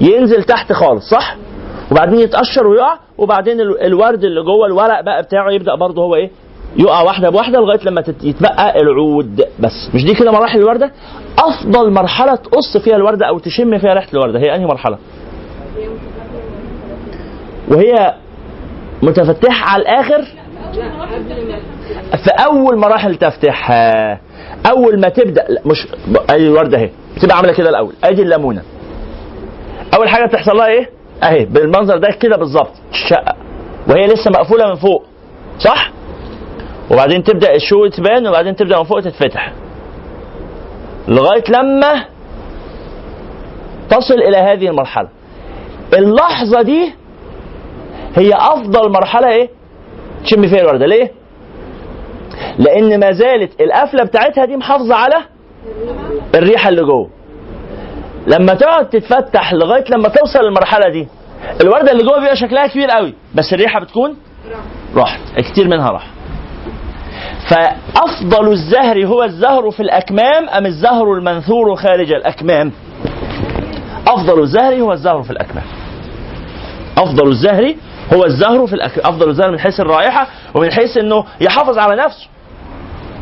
Speaker 2: ينزل تحت خالص صح؟ وبعدين يتقشر ويقع وبعدين ال- الورد اللي جوه الورق بقى بتاعه يبدأ برضه هو إيه؟ يقع واحدة بواحدة لغاية لما يتبقى العود. بس مش دي كده مراحل الوردة؟ أفضل مرحلة تقص فيها الوردة أو تشم فيها ريحة الوردة. هي أنهي مرحلة؟ وهي متفتحه على الآخر؟ في أول مراحل تفتحها أول ما تبدأ مش ادي الورده أهي تبقى عاملة كده الأول أدي الليمونه أول حاجة بتحصل لها إيه؟ أهي بالمنظر ده كده بالظبط الشقه وهي لسه مقفولة من فوق صح؟ وبعدين تبدأ الشو تبان وبعدين تبدأ من فوق تتفتح. لغاية لما تصل إلى هذه المرحلة. اللحظة دي هي أفضل مرحلة إيه؟ تشم فيها الوردة. ليه؟ لأن ما زالت القفلة بتاعتها دي محافظة على الريحة اللي جوه. لما تقعد تتفتح لغاية لما توصل للمرحلة دي الوردة اللي جوه بيبقى شكلها كبير قوي بس الريحة بتكون راحت. كتير منها راح. فأفضل الزهر هو الزهر في الأكمام أم الزهر المنثور خارج الأكمام؟ أفضل الزهر هو الزهر في الأكمام. أفضل الزهر هو الزهر في الأك... أفضل الزهر من حيث الرائحة ومن حيث إنه يحافظ على نفسه.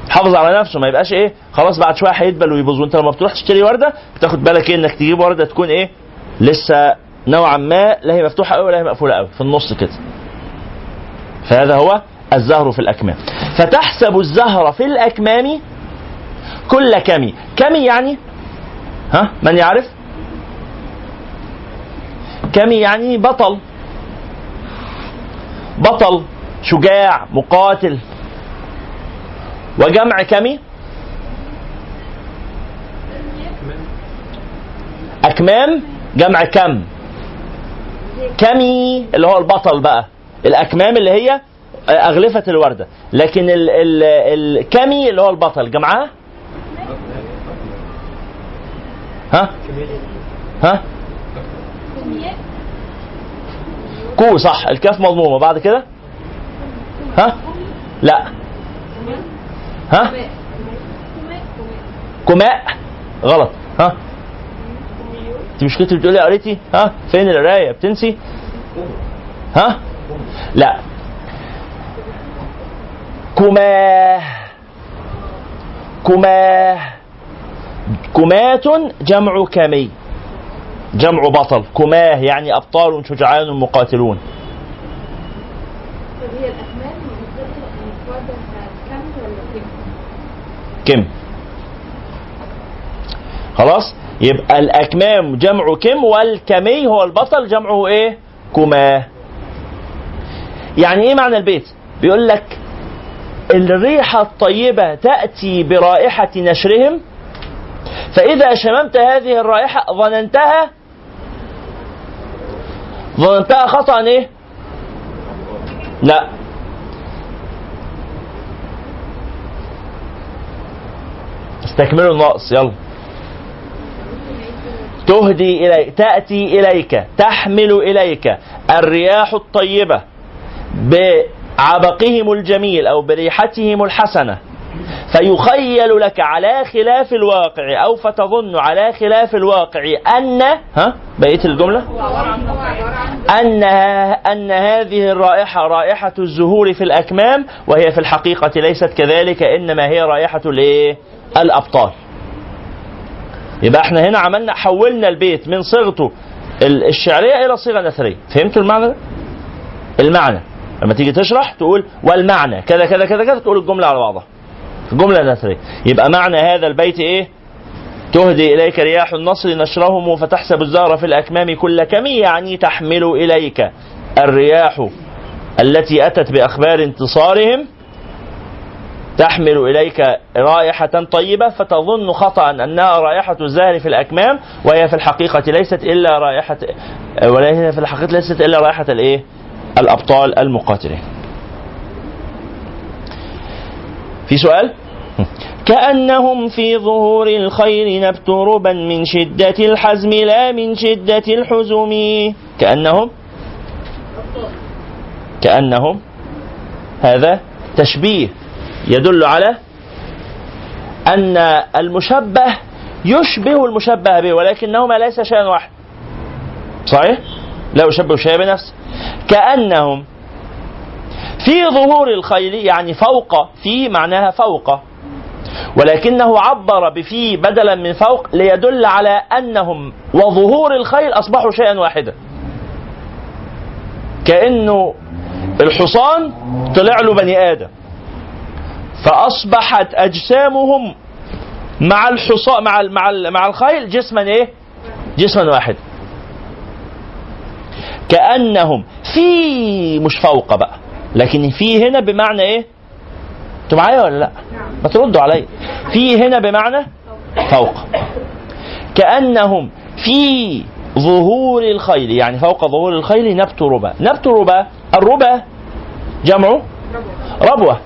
Speaker 2: يحافظ على نفسه ما يبقاش إيه خلاص بعد شوية هيدبل ويبوظ. وأنت لما بتروح تشتري وردة بتاخد بالك إيه إنك تجيب وردة تكون إيه لسه نوعا ما لا هي مفتوحة قوي ولا هي مقفولة قوي في النص كده. فهذا هو الزهر في الأكمام. فتحسب الزهر في الأكمام كل كمي كمي يعني؟ ها؟ من يعرف؟ كمي يعني بطل؟ بطل شجاع مقاتل. وجمع كمي؟ أكمام. جمع كم؟ كمي اللي هو البطل بقى. الأكمام اللي هي أغلفة الوردة. لكن ال ال الكمي اللي هو البطل جمعها؟ ها؟ ها؟ كو صح الكاف مضمومة بعد كده؟ ها؟ لا. ها؟ كماء. غلط. ها؟ انت مش كنت بتقولي قريتي؟ ها؟ فين القراية؟ بتنسي؟ ها؟ لا. كماه كماه كمات جمع كمي. جمع بطل. كماه يعني أبطال شجعان مقاتلون.
Speaker 3: الأكمام كم ولا كم؟
Speaker 2: كم خلاص؟ يبقى الأكمام جمع كم والكمي هو البطل جمعه إيه؟ كما يعني إيه معنى البيت؟ بيقول لك الريحة الطيبة تأتي برائحة نشرهم فإذا شممت هذه الرائحة ظننتها ظننتها خطأ إيه؟ لا. استكملوا النقص يلا. تهدي إليك تأتي إليك تحمل إليك الرياح الطيبة بعبقهم الجميل أو بريحتهم الحسنة. فيخيل لك على خلاف الواقع أو فتظن على خلاف الواقع أن ها؟ بقية الجملة؟ أن أن هذه الرائحة رائحة الزهور في الأكمام وهي في الحقيقة ليست كذلك إنما هي رائحة الإيه؟ الأبطال. يبقى إحنا هنا عملنا حولنا البيت من صيغته ال- الشعرية إلى صيغة نثرية. فهمتوا المعنى ده؟ المعنى. لما تيجي تشرح تقول والمعنى كذا كذا كذا كذا تقول الجملة على بعضها. جملة نثرية يبقى معنى هذا البيت إيه تهدي إليك رياح النصر نشرهم فتحسب الزهر في الأكمام كل كم يعني تحمل إليك الرياح التي أتت بأخبار انتصارهم تحمل إليك رائحة طيبة فتظن خطأ أنها رائحة الزهر في الأكمام وهي في الحقيقة ليست إلا رائحة ولا هي في الحقيقة ليست إلا رائحة الإيه؟ الأبطال المقاتلين. في سؤال؟ كأنهم في ظهور الخير نبت ربا من شدة الحزم لا من شدة الحزم. كأنهم؟ كأنهم؟ هذا تشبيه يدل على أن المشبه يشبه المشبه به ولكنهما ليس شيئا واحد. صحيح؟ لا يشبه شيئا بنفسه كأنهم في ظهور الخيل يعني فوق في معناها فوق. ولكنه عبر بفي بدلا من فوق ليدل على أنهم وظهور الخيل أصبحوا شيئا واحدا. كأنه الحصان طلع له بني آدم. فأصبحت أجسامهم مع الحصان مع مع مع الخيل جسما إيه؟ جسما واحد. كأنهم في مش فوق بقى. لكن في هنا بمعنى إيه؟ أنتوا معايا ولا لا؟ ما تردوا عليا. في هنا بمعنى فوق. كأنهم في ظهور الخيل يعني فوق ظهور الخيل نبت ربا. نبت ربا الربا جمعه ربوة.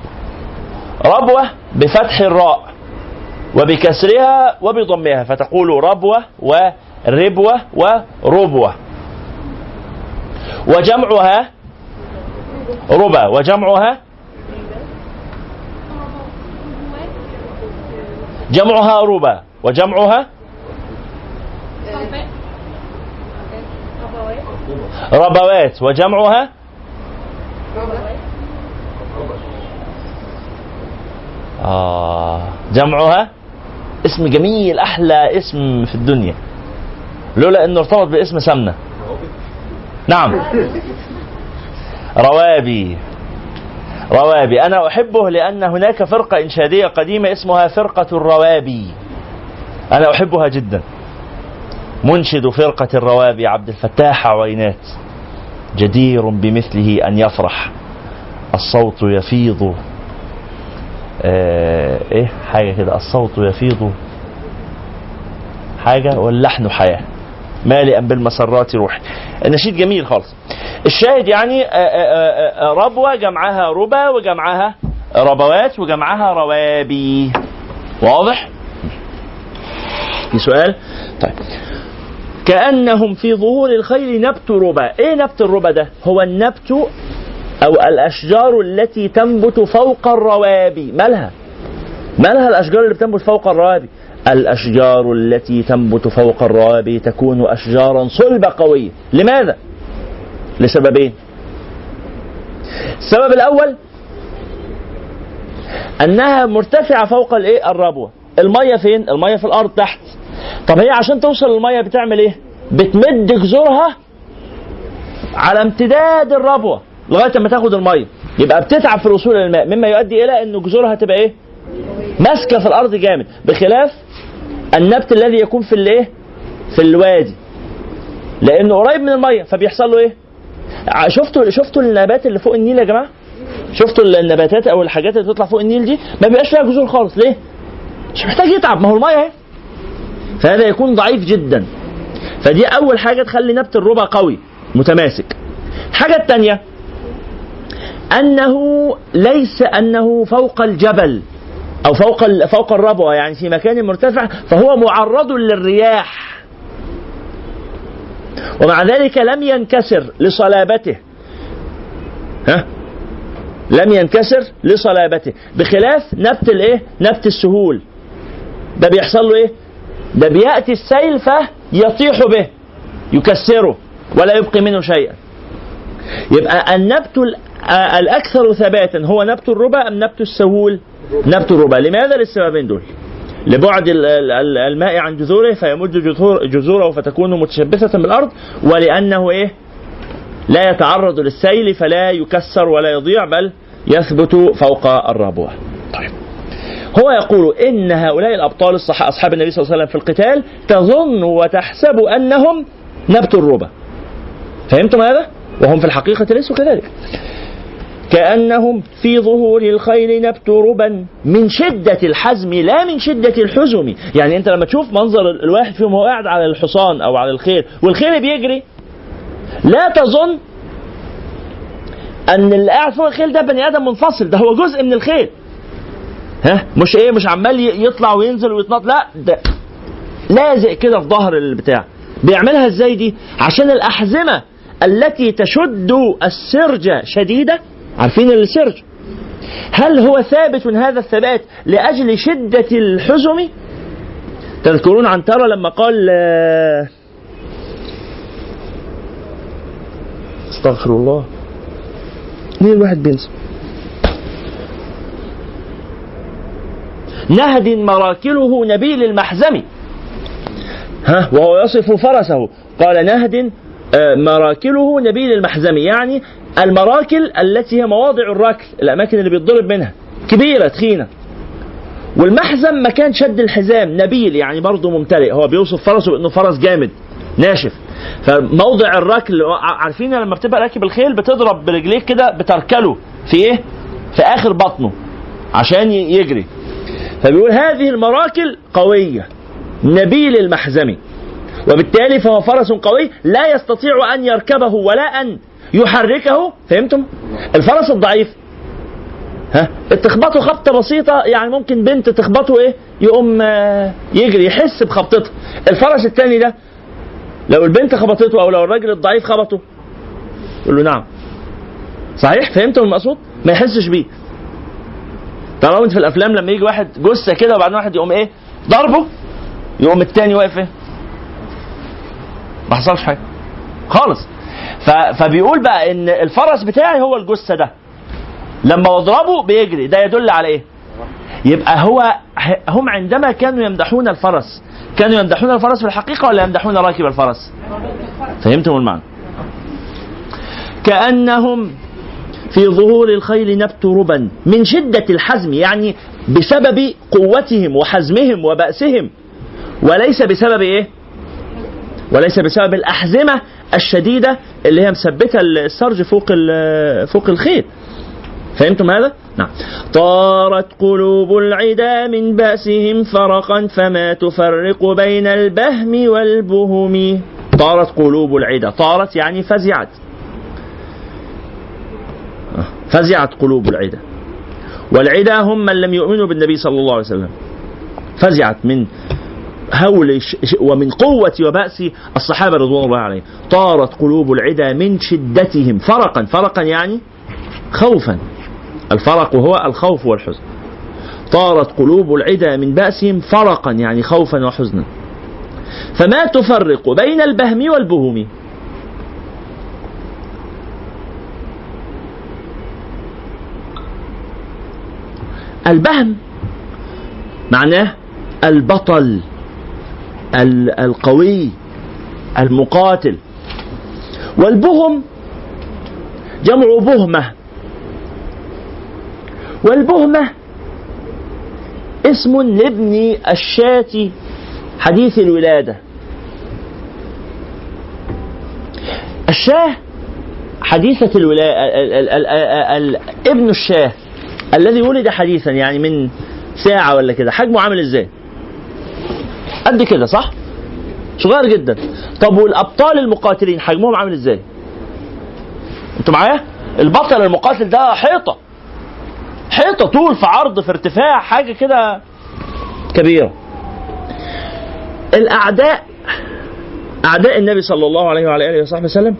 Speaker 2: ربوة بفتح الراء وبكسرها وبضمها فتقول ربوة وربوة وربوة. وجمعها ربا وجمعها جمعها ربا وجمعها ربوات وجمعها آه جمعها اسم جميل أحلى اسم في الدنيا. لولا أنه ارتبط باسم سمنة. نعم. روابي. روابي. أنا أحبه لأن هناك فرقة إنشادية قديمة اسمها فرقة الروابي. أنا أحبها جدا. منشد فرقة الروابي عبد الفتاح عوينات. جدير بمثله أن يفرح. الصوت يفيض. آه إيه؟ حاجة كده. الصوت يفيض. حاجة؟ واللحن حياة. مالئا بالمسرات روحي. النشيد جميل خالص. الشاهد يعني آه، آه، آه، ربوة جمعها ربا وجمعها ربوات وجمعها روابي. واضح؟ في سؤال؟ طيب. كأنهم في ظهور الخيل نبت ربا. إيه نبت الربا ده؟ هو النبت أو الأشجار التي تنبت فوق الروابي. مالها؟ مالها الأشجار اللي بتنبت فوق الروابي؟ الأشجار التي تنبت فوق الروابي تكون أشجارا صلبة قوية لماذا؟ لسببين. السبب الأول أنها مرتفعة فوق الإيه؟ الربوة. المية فين؟ المية في الأرض تحت. طب هي عشان توصل للمية بتعمل إيه؟ بتمد جذورها على امتداد الربوة لغاية ما تاخد المية. يبقى بتتعب في الوصول للماء مما يؤدي إلى إن جذورها تبقى إيه؟ ماسكة في الأرض جامد. بخلاف النبت الذي يكون في الايه؟ في الوادي. لأنه قريب من المية فبيحصل له إيه؟ شفتوا شفتوا النبات اللي فوق النيل يا جماعة؟ شفتوا النباتات أو الحاجات اللي بتطلع فوق النيل دي؟ ما بيبقاش فيها جذور خالص. ليه؟ مش محتاج يتعب. ما هو المية أهي. فهذا يكون ضعيف جدا. فدي أول حاجة تخلي نبت الربا قوي متماسك. الحاجة الثانية أنه ليس أنه فوق الجبل. أو فوق فوق الربوة يعني في مكان مرتفع فهو معرض للرياح. ومع ذلك لم ينكسر لصلابته. ها؟ لم ينكسر لصلابته. بخلاف نبت الإيه؟ نبت السهول. ده بيحصل له إيه؟ ده بيأتي السيل فيطيح به يكسره ولا يبقي منه شيئا. يبقى النبت ال- الأكثر ثباتا هو نبت الربا أم نبت السهول؟ نبت الربا لماذا للسببين دول؟ لبعد ال- ال- ال- الماء عن جذوره فيمد جذور جذوره فتكون متشبثة بالأرض ولأنه إيه؟ لا يتعرض للسيل فلا يكسر ولا يضيع بل يثبت فوق الربوة. طيب. هو يقول إن هؤلاء الأبطال الصح أصحاب النبي صلى الله عليه وسلم في القتال تظن وتحسب أنهم نبت الربا فهمتم هذا؟ وهم في الحقيقة ليسوا كذلك. كأنهم في ظهور الخيل نبت ربا من شدة الحزم لا من شدة الحزم. يعني أنت لما تشوف منظر الواحد فيهم وهو قاعد على الحصان أو على الخيل والخيل بيجري. لا تظن أن اللي قاعد فوق الخيل ده بني آدم منفصل ده هو جزء من الخيل ها؟ مش إيه؟ مش عمال يطلع وينزل ويتنط. لا ده لازق كده في ظهر البتاع. بيعملها إزاي دي؟ عشان الأحزمة التي تشد السرج شديدة عارفين السرج هل هو ثابت هذا الثبات لأجل شدة الحزم؟ تذكرون عنترة لما قال استغفر الله. ليه الواحد بينسى؟ نهد مراكله نبيل المحزم. ها وهو يصف فرسه. قال نهد آه، مراكله نبيل المحزم يعني المراكل التي هي مواضع الركل الأماكن اللي بيتضرب منها. كبيرة تخينة. والمحزم مكان شد الحزام نبيل يعني برضه ممتلئ. هو بيوصف فرسه بأنه فرس جامد ناشف. فموضع الركل عارفين لما بتبقى راكب الخيل بتضرب برجليك كده بتركله في إيه؟ في آخر بطنه عشان يجري. فبيقول هذه المراكل قوية نبيل المحزم. وبالتالي فهو فرس قوي لا يستطيع أن يركبه ولا أن يحركه فهمتم؟ الفرس الضعيف. ها؟ تخبطه خبطة بسيطة يعني ممكن بنت تخبطه إيه؟ يقوم آه، يجري يحس بخبطتها. الفرس الثاني ده لو البنت خبطته أو لو الراجل الضعيف خبطه يقول له نعم. صحيح؟ فهمتم المقصود؟ ما يحسش بيه. طالما انت في الأفلام لما يجي واحد جثة كده وبعدين واحد يقوم إيه؟ ضربه يقوم التاني واقف إيه؟ ما حصلش حاجة. خالص. فبيقول بقى إن الفرس بتاعي هو الجثة ده. لما اضربه بيجري. ده يدل على إيه؟ يبقى هو هم عندما كانوا يمدحون الفرس كانوا يمدحون الفرس في الحقيقة ولا يمدحون راكب الفرس؟ فهمتم المعنى. كأنهم في ظهور الخيل نبت ربا. من شدة الحزم يعني بسبب قوتهم وحزمهم وبأسهم. وليس بسبب إيه؟ وليس بسبب الأحزمة الشديدة اللي هي مثبتة السرج فوق فوق الخيل. فهمتم هذا؟ نعم. طارت قلوب العدا من بأسهم فرقا فما تفرق بين البهم والبهم. طارت قلوب العدا، طارت يعني فزعت. فزعت قلوب العدا والعدا هم من لم يؤمنوا بالنبي صلى الله عليه وسلم فزعت من هول ومن قوة وبأس الصحابة رضوان الله عليهم. طارت قلوب العدا من شدتهم. فرقا. فرقا يعني خوفا. الفرق هو الخوف والحزن. طارت قلوب العدا من بأسهم فرقا يعني خوفا وحزنا. فما تفرق بين البهم والبهم؟ البهم معناه البطل. ال- القوي المقاتل. والبهم جمع بهمة. والبهمة اسم لابن الشاة حديث الولادة. الشاة حديثة الولادة ابن الشاة الذي ولد حديثا يعني من ساعة ولا كده. حجمه عامل إزاي؟ قد كده صح؟ صغير جدا طب والأبطال المقاتلين حجمهم عامل إزاي؟ أنتوا معايا؟ البطل المقاتل ده حيطة حيطة طول في عرض في ارتفاع حاجة كده كبيرة الأعداء أعداء النبي صلى الله عليه وعلى آله وصحبه وسلم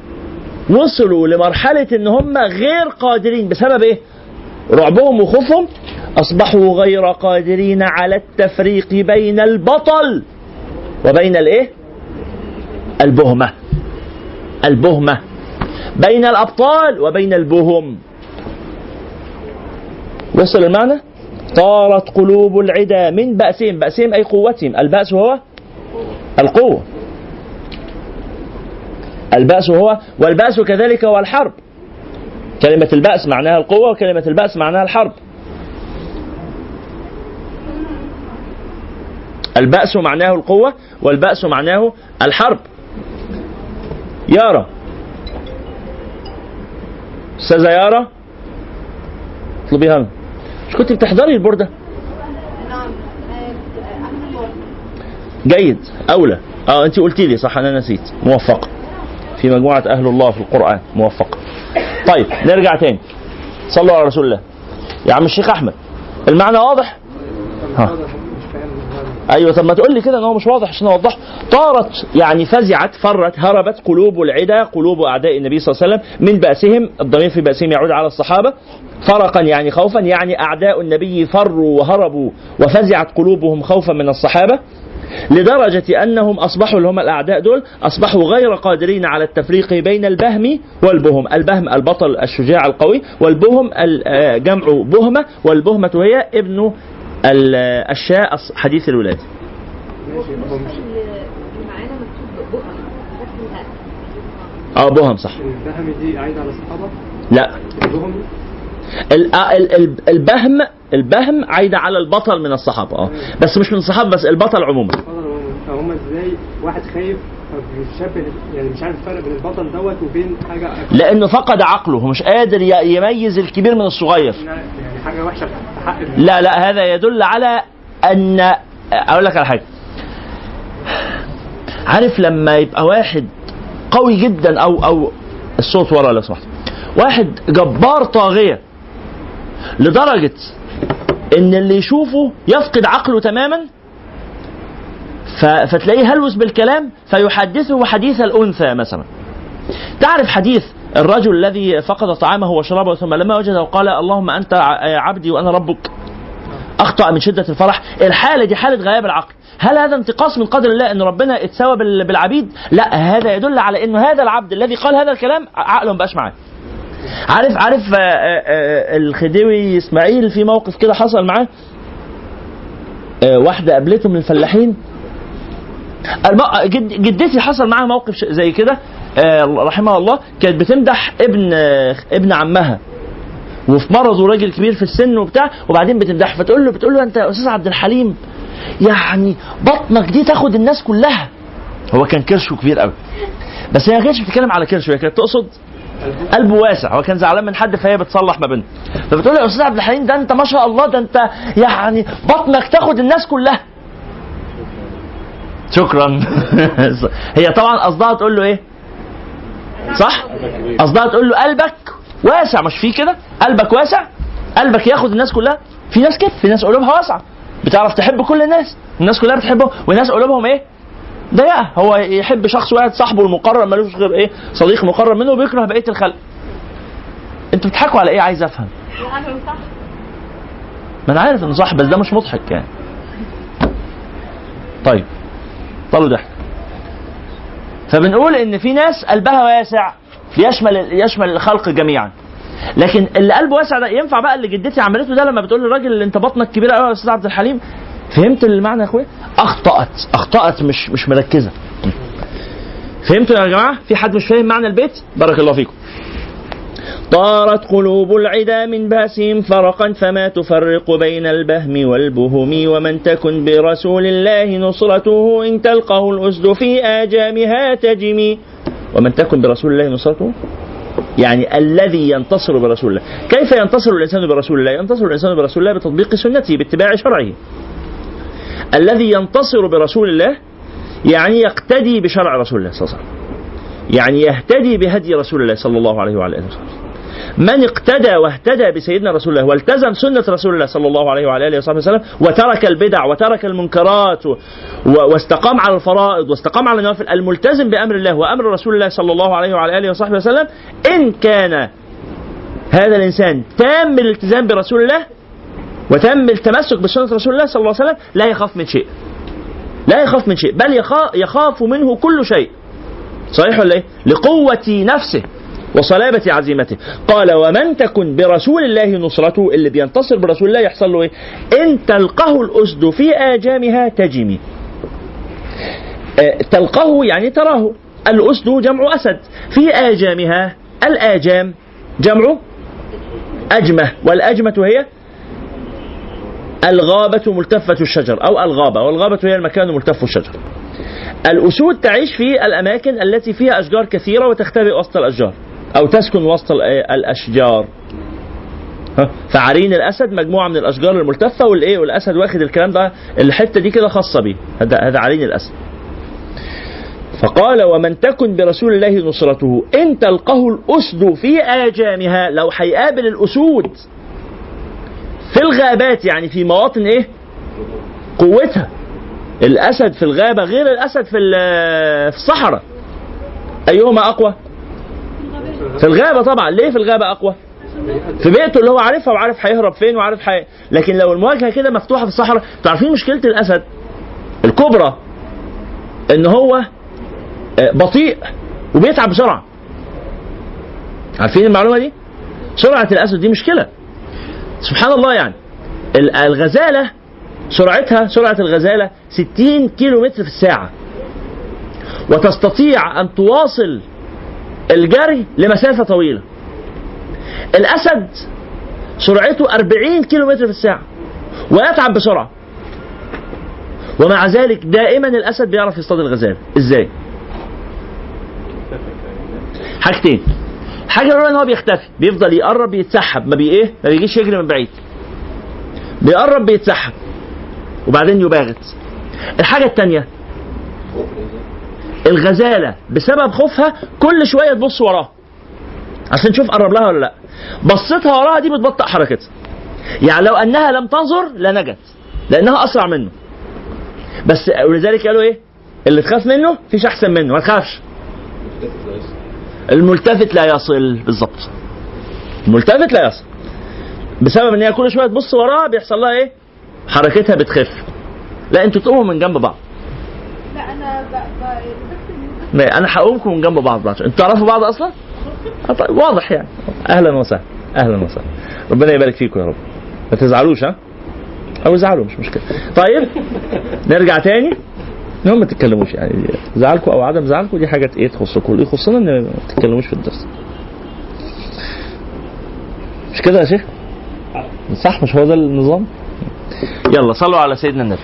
Speaker 2: وصلوا لمرحلة إن هم غير قادرين بسبب إيه؟ رعبهم وخوفهم أصبحوا غير قادرين على التفريق بين البطل وبين الإيه؟ البهمة. البهمة. بين الأبطال وبين البهم. وصل المعنى؟ طارت قلوب العدا من بأسهم. بأسهم أي قوتهم. البأس هو القوة. البأس هو والبأس كذلك هو الحرب. كلمة البأس معناها القوة وكلمة البأس معناها الحرب. البأس معناه القوة والبأس معناه الحرب. يارا. أستاذة يارا. اطلبيها لنا مش كنت بتحضري البوردة جيد. أولى. آه أنت قلتي لي صح أنا نسيت. موفقة في مجموعة أهل الله في القرآن. موفقة طيب نرجع تاني. صلوا على رسول الله. يا عم الشيخ أحمد المعنى واضح؟ ها. أيوه طب ما تقول لي كده إن هو مش واضح عشان أوضحه. طارت يعني فزعت فرت هربت قلوب العدا قلوب أعداء النبي صلى الله عليه وسلم من بأسهم الضمير في بأسهم يعود على الصحابة. فرقا يعني خوفا يعني أعداء النبي فروا وهربوا وفزعت قلوبهم خوفا من الصحابة. لدرجة أنهم أصبحوا اللي هم الأعداء دول أصبحوا غير قادرين على التفريق بين البهم والبهم. البهم البطل الشجاع القوي والبهم ال- آه، جمع بهمة والبهمة هي ابن ال- الشاء حديث الولادة. آه بهم صح.
Speaker 4: البهم دي عايدة على الصحابة
Speaker 2: لا.
Speaker 4: البهم
Speaker 2: ال- آه، ال- ال- البهم البهم عايدة على البطل من الصحابة آه. بس مش من الصحابة بس البطل عموما.
Speaker 4: فهم إزاي واحد خايف شاب يعني مش عارف الفرق بين البطل دوت وبين حاجة
Speaker 2: لأنه فقد عقله هو مش قادر يميز الكبير من الصغير.
Speaker 4: يعني حق ال-
Speaker 2: لا لا هذا يدل على أن أقول لك على حاجة. عارف لما يبقى واحد قوي جدا أو أو الصوت ورا لو سمحت. واحد جبار طاغية لدرجة إن اللي يشوفه يفقد عقله تماما فتلاقيه هلوس بالكلام فيحدثه حديث الأنثى مثلا. تعرف حديث الرجل الذي فقد طعامه وشرابه ثم لما وجده قال اللهم أنت عبدي وأنا ربك. أخطأ من شدة الفرح. الحالة دي حالة غياب العقل. هل هذا انتقاص من قدر الله إن ربنا اتساوى بال- بالعبيد؟ لا هذا يدل على إنه هذا العبد الذي قال هذا الكلام عقله مبقاش معاه. عارف عارف آه، آه، آه، الخديوي إسماعيل في موقف كده حصل معاه؟ واحدة قابلته من الفلاحين. جدتي حصل معاها موقف زي كده رحمها الله. كانت بتمدح ابن ابن عمها. وفي مرضه راجل كبير في السن وبتاع وبعدين بتمدحه فتقول له بتقول له أنت يا أستاذ عبد الحليم يعني بطنك دي تاخد الناس كلها. هو كان كرشه كبير قوي. بس هي ما كانتش بتتكلم على كرشه هي كانت تقصد قلبه واسع هو كان زعلان من حد فهي بتصلح ما بينهم. فبتقول يا أستاذ عبد الحليم ده أنت ما شاء الله ده أنت يعني بطنك تاخد الناس كلها. شكرا. هي طبعا قصدها تقول له إيه؟ صح؟ قصدها تقول له قلبك واسع مش في كده؟ قلبك واسع؟ قلبك ياخد الناس كلها؟ في ناس كده في ناس قلوبها واسعة. بتعرف تحب كل الناس الناس كلها بتحبه وناس قلوبهم إيه؟ ضيقه هو يحب شخص واحد صاحبه المقرب ملوش غير إيه؟ صديق مقرب منه وبيكره بقية الخلق. أنتوا بتضحكوا على إيه؟ عايز
Speaker 3: أفهم.
Speaker 2: ما أنا عارف إنه صح بس ده مش مضحك يعني. طيب طلوا ضحك. فبنقول إن في ناس قلبها واسع يشمل يشمل الخلق جميعا. لكن اللي قلبه واسع ده ينفع بقى اللي جدتي عملته ده لما بتقول للراجل اللي انت بطنك كبيرة قوي يا أستاذ عبد الحليم؟ فهمت المعنى يا اخويا؟ أخطأت أخطأت مش مش مركزة. فهمتوا يا جماعة؟ في حد مش فاهم معنى البيت؟ بارك الله فيكم. طارت قلوب العدا من باسهم فرقا فما تفرق بين البهم والبهم ومن تكن برسول الله نصرته إن تلقه الأسد في آجامها تجمي. ومن تكن برسول الله نصرته؟ يعني الذي ينتصر برسول الله. كيف ينتصر الإنسان برسول الله؟ ينتصر الإنسان برسول الله بتطبيق سنته باتباع شرعه. الذي ينتصر برسول الله يعني يقتدي بشرع رسول الله صلى الله عليه وسلم يعني يهتدي بهدي رسول الله صلى الله عليه وعلى آله وسلم من اقتدى واهتدى بسيدنا رسول الله والتزم سنة رسول الله صلى الله عليه وعلى آله وصحبه وسلم وترك البدع وترك المنكرات. واستقام على الفرائض واستقام على النوافل الملتزم بأمر الله وأمر رسول الله صلى الله عليه وعلى آله وصحبه وسلم إن كان هذا الإنسان تام الالتزام برسول الله وتم التمسك بسنة رسول الله صلى الله عليه وسلم لا يخاف من شيء. لا يخاف من شيء بل يخاف, منه كل شيء. صحيح ولا إيه؟ لقوة نفسه وصلابة عزيمته. قال ومن تكن برسول الله نصرته اللي بينتصر برسول الله يحصل له إيه؟ إن تلقه الأسد في آجامها تجمي. آه، تلقه يعني تراه. الأسد جمع أسد. في آجامها الآجام جمع أجمة والأجمة هي الغابة ملتفة الشجر أو الغابة والغابة هي المكان ملتف الشجر. الأسود تعيش في الأماكن التي فيها أشجار كثيرة وتختبئ وسط الأشجار أو تسكن وسط ال- الأشجار؟ فعرين الأسد مجموعة من الأشجار الملتفة والإيه والأسد واخد الكلام ده الحتة دي كده خاصة بيه. هذا هذا عرين الأسد. فقال ومن تكن برسول الله نصرته إن تلقه الأسد في آجامها لو هيقابل الأسود في الغابات يعني في مواطن إيه؟ قوتها. الأسد في الغابة غير الأسد في في الصحراء. أيهما أقوى؟ في الغابة طبعا. ليه في الغابة أقوى؟ في بيئته اللي هو عارفها وعارف هيهرب فين وعارف حي... لكن لو المواجهة كده مفتوحة في الصحراء تعرفين مشكلة الأسد؟ الكبرى إن هو آه، بطيء وبيتعب بسرعة. عارفين المعلومة دي؟ سرعة الأسد دي مشكلة. سبحان الله يعني. ال- الغزالة سرعتها سرعة الغزالة 60 كيلو متر في الساعة. وتستطيع أن تواصل الجري لمسافة طويلة. الأسد سرعته 40 كيلو متر في الساعة ويتعب بسرعة. ومع ذلك دائما الأسد بيعرف يصطاد الغزال إزاي؟ حاجتين. الحاجة الاولى إن هو بيختفي. بيفضل يقرب يتسحب. ما بي إيه؟ ما بيجيش يجري من بعيد. بيقرب بيتسحب. وبعدين يباغت. الحاجة الثانية الغزالة بسبب خوفها كل شوية تبص وراها عشان تشوف قرب لها ولا لأ. بصتها وراها دي بتبطئ حركتها. يعني لو أنها لم تنظر لنجت لأنها أسرع منه. بس ولذلك قالوا إيه؟ اللي تخاف منه فيش أحسن منه. ما تخافش. الملتفت لا يصل بالظبط الملتفت لا يصل. بسبب إن هي كل شوية تبص وراها بيحصل لها إيه؟ حركتها بتخف. لا أنتوا تقوموا من جنب بعض.
Speaker 3: لا أنا ب...
Speaker 2: أنا هقومكم من جنب بعض بعض أنتوا تعرفوا بعض أصلا؟ طيب، واضح يعني. أهلا وسهلا أهلا وسهلا. ربنا يبارك فيكم يا رب. ما تزعلوش ها؟ أو ازعلوا مش مشكلة. طيب نرجع تاني. المهم ما تتكلموش. يعني زعلكم أو عدم زعلكم دي حاجة إيه تخصكم اللي يخصنا إن ما تتكلموش في الدرس. مش كده يا شيخ؟ صح مش هو ده النظام؟ يلا صلوا على سيدنا النبي.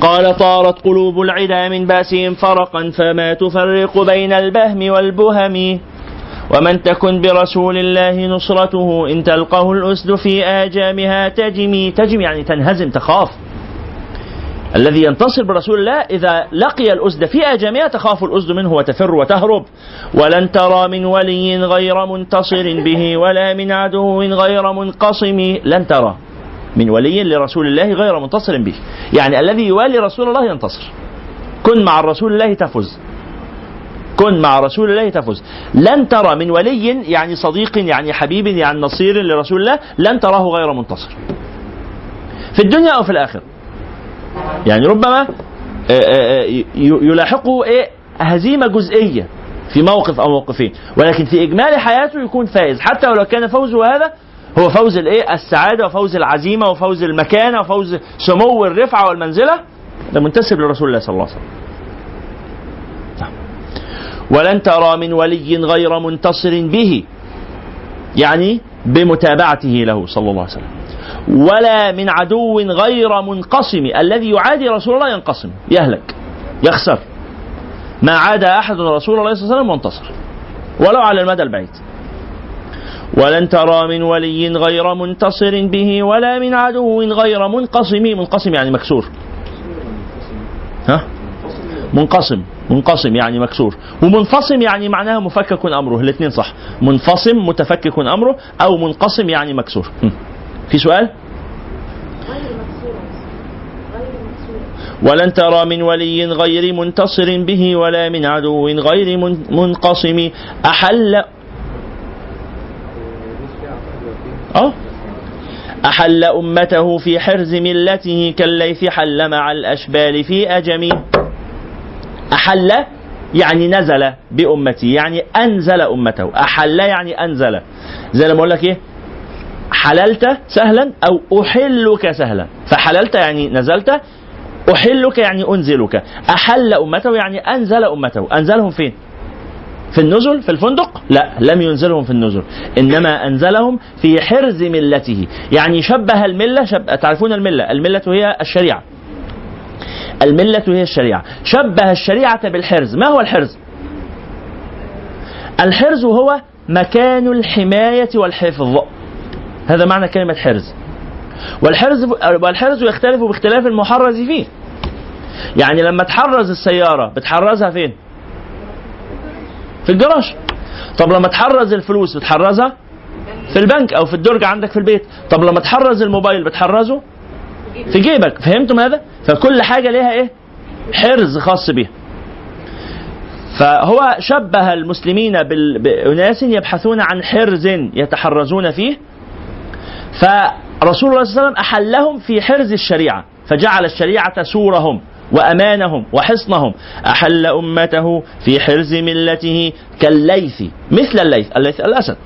Speaker 2: قال طارت قلوب العدا من بأسهم فرقا فما تفرق بين البهم والبهم. ومن تكن برسول الله نصرته إن تلقه الأسد في آجامها تجمي. تجمي يعني تنهزم تخاف. الذي ينتصر برسول الله إذا لقي الأسد في آجامها تخاف الأسد منه وتفر وتهرب. ولن ترى من ولي غير منتصر به ولا من عدو غير منقصم. لن ترى من ولي لرسول الله غير منتصر به. يعني الذي يوالي رسول الله ينتصر. كن مع رسول الله تفز. كن مع رسول الله تفز. لن ترى من ولي يعني صديق يعني حبيب يعني نصير لرسول الله لن تراه غير منتصر. في الدنيا أو في الآخرة. يعني ربما آه، آه، ي- يلاحقه إيه هزيمة جزئية في موقف أو موقفين. ولكن في إجمالي حياته يكون فائز. حتى ولو كان فوزه هذا هو فوز الإيه؟ السعادة وفوز العزيمة وفوز المكانة وفوز سمو الرفعة والمنزلة. ده منتسب لرسول الله صلى الله عليه وسلم. ولن ترى من ولي غير منتصر به يعني بمتابعته له صلى الله عليه وسلم. ولا من عدو غير منقسم. الذي يعادي رسول الله ينقسم يهلك يخسر. ما عاد أحد رسول الله صلى الله عليه وسلم وانتصر ولو على المدى البعيد. ولن ترى من ولي غير منتصر به ولا من عدو غير منقسم. منقسم يعني مكسور. ها؟ منقسم منقسم يعني مكسور. ومنفصم يعني معناها مفكك أمره الاثنين صح. منفصم متفكك أمره أو منقسم يعني مكسور. في سؤال؟ ولن ترى من ولي غير منتصر به ولا من عدو غير من- منقسم أحل أه؟ أحل أمته في حرز ملته كالليث حل مع الأشبال في أجم. أحل يعني نزل بأمتي يعني أنزل أمته. أحل يعني أنزل. زي لما أقول لك إيه؟ حللت سهلا أو أحلك سهلا. فحللت يعني نزلت أحلك يعني أنزلك. أحل أمته يعني أنزل أمته. أنزلهم فين؟ في النزل في الفندق؟ لا لم ينزلهم في النزل. إنما أنزلهم في حرز ملته. يعني شبه الملة شب... تعرفون الملة؟ الملة هي الشريعة. الملة هي الشريعة. شبه الشريعة بالحرز. ما هو الحرز؟ الحرز هو مكان الحماية والحفظ. هذا معنى كلمة حرز. والحرز والحرز يختلف باختلاف المحرز فيه. يعني لما تحرز السيارة بتحرزها فين؟ في الجراج. طب لما تحرز الفلوس بتحرزها في البنك أو في الدرج عندك في البيت؟ طب لما تحرز الموبايل بتحرزه في جيبك. فهمتم هذا؟ فكل حاجة ليها إيه؟ حرز خاص به فهو شبه المسلمين بأناس يبحثون عن حرز يتحرزون فيه فرسول الله صلى الله عليه وسلم أحلهم في حرز الشريعة فجعل الشريعة سورهم وأمانهم وحصنهم. أحل أمته في حرز ملته كالليث مثل الليث الليث الأسد.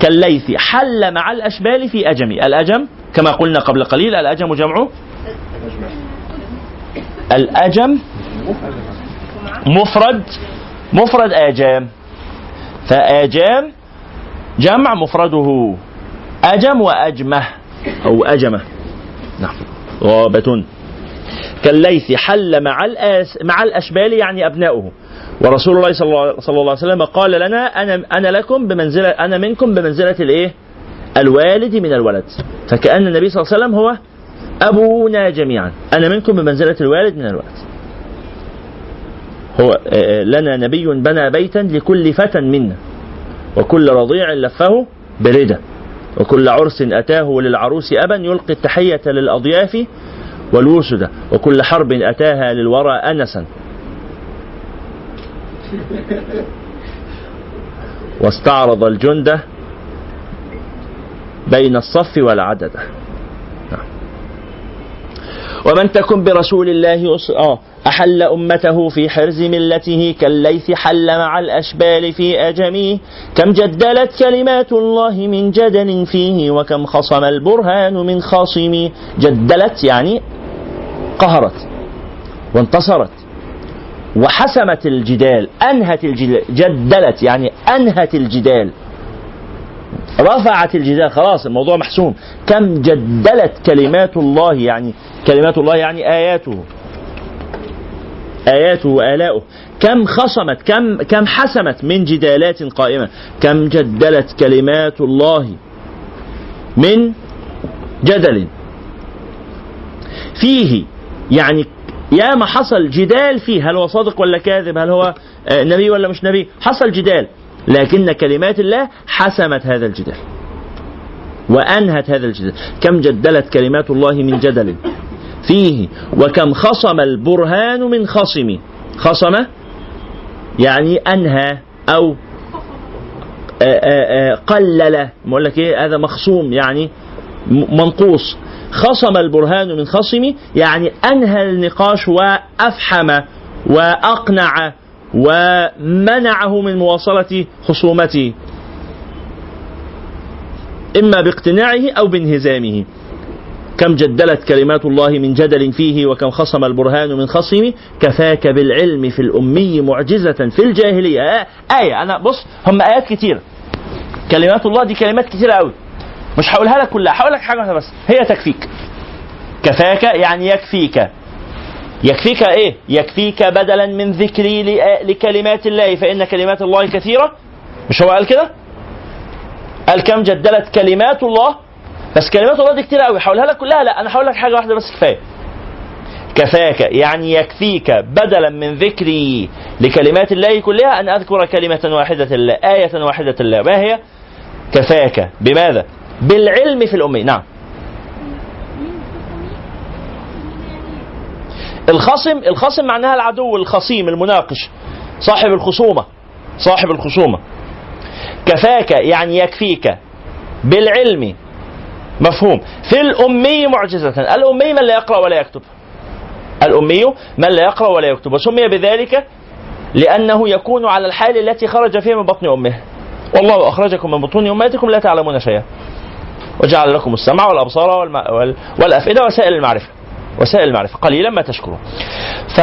Speaker 2: كالليث حل مع الأشبال في أجم. الأجم كما قلنا قبل قليل الأجم جمعه الأجم مفرد مفرد آجام. فآجام جمع مفرده. أجم وأجمه. أو أجمه. نعم. غابة. كالليث حل مع الأس مع الأشبال يعني أبناؤه. ورسول الله صلى الله, عليه وسلم قال لنا أنا أنا لكم بمنزلة أنا منكم بمنزلة الإيه؟ الوالد من الولد. فكأن النبي صلى الله عليه وسلم هو أبونا جميعا. أنا منكم بمنزلة الوالد من الولد. هو آه، لنا نبي بنى بيتا لكل فتى منا. وكل رضيع لفه بردة وكل عرس أتاه للعروس أبا يلقي التحية للأضياف والوسدة وكل حرب أتاها للورى أنسا. واستعرض الجند بين الصف والعدد. نعم. ومن تكن برسول الله أس... آه. أحل أمته في حرز ملته كالليث حل مع الأشبال في أجمه كم جدلت كلمات الله من جدل فيه وكم خصم البرهان من خاصم. جدلت يعني قهرت وانتصرت. وحسمت الجدال أنهت الجدال جدلت يعني أنهت الجدال. رفعت الجدال خلاص الموضوع محسوم. كم جدلت كلمات الله يعني كلمات الله يعني آياته. آياته وآلاؤه كم خصمت كم كم حسمت من جدالات قائمة. كم جدلت كلمات الله من جدل. فيه يعني يا ما حصل جدال فيه. هل هو صادق ولا كاذب؟ هل هو آه، نبي ولا مش نبي؟ حصل جدال. لكن كلمات الله حسمت هذا الجدال. وأنهت هذا الجدال. كم جدلت كلمات الله من جدل؟ فيه. وكم خصم البرهان من خصم. خصم؟ يعني أنهى أو آه، آه، آه، قلل. بقول لك إيه؟ هذا مخصوم يعني منقوص. خصم البرهان من خصم يعني أنهى النقاش وأفحم وأقنع ومنعه من مواصلة خصومته إما باقتناعه أو بانهزامه. كم جدلت كلمات الله من جدل فيه وكم خصم البرهان من خصم كفاك بالعلم في الأمي معجزة في الجاهلية. آية أنا بص هم آيات كتير. كلمات الله دي كلمات كتيرة قوي مش هقولها لك كلها هقول لك حاجة واحدة بس هي تكفيك. كفاك يعني يكفيك. يكفيك إيه؟ يكفيك بدلا من ذكري لكلمات الله. فإن كلمات الله كثيرة. مش هو قال كده؟ قال كم جدلت كلمات الله بس كلمات الله دي كتير قوي. هقولها لك كلها؟ لا أنا هقول لك حاجة واحدة بس كفاية. كفاك يعني يكفيك بدلا من ذكري لكلمات الله كلها أن أذكر كلمة واحدة الله آية واحدة الله. ما هي؟ كفاك. بماذا؟ بالعلم في الامي نعم. الخصم الخصم معناها العدو الخصيم المناقش صاحب الخصومة صاحب الخصومة. كفاك يعني يكفيك بالعلم مفهوم. في الأمي معجزة. الأمي من لا يقرأ ولا يكتب. الأمي من لا يقرأ ولا يكتب. وسمي بذلك لأنه يكون على الحال التي خرج فيها من بطن أمه. والله أخرجكم من بطون أمهاتكم لا تعلمون شيئا. وجعل لكم السمع والأبصار والم... وال... والأفئدة وسائل المعرفة. وسائل المعرفة. قليلا ما تشكرون. ف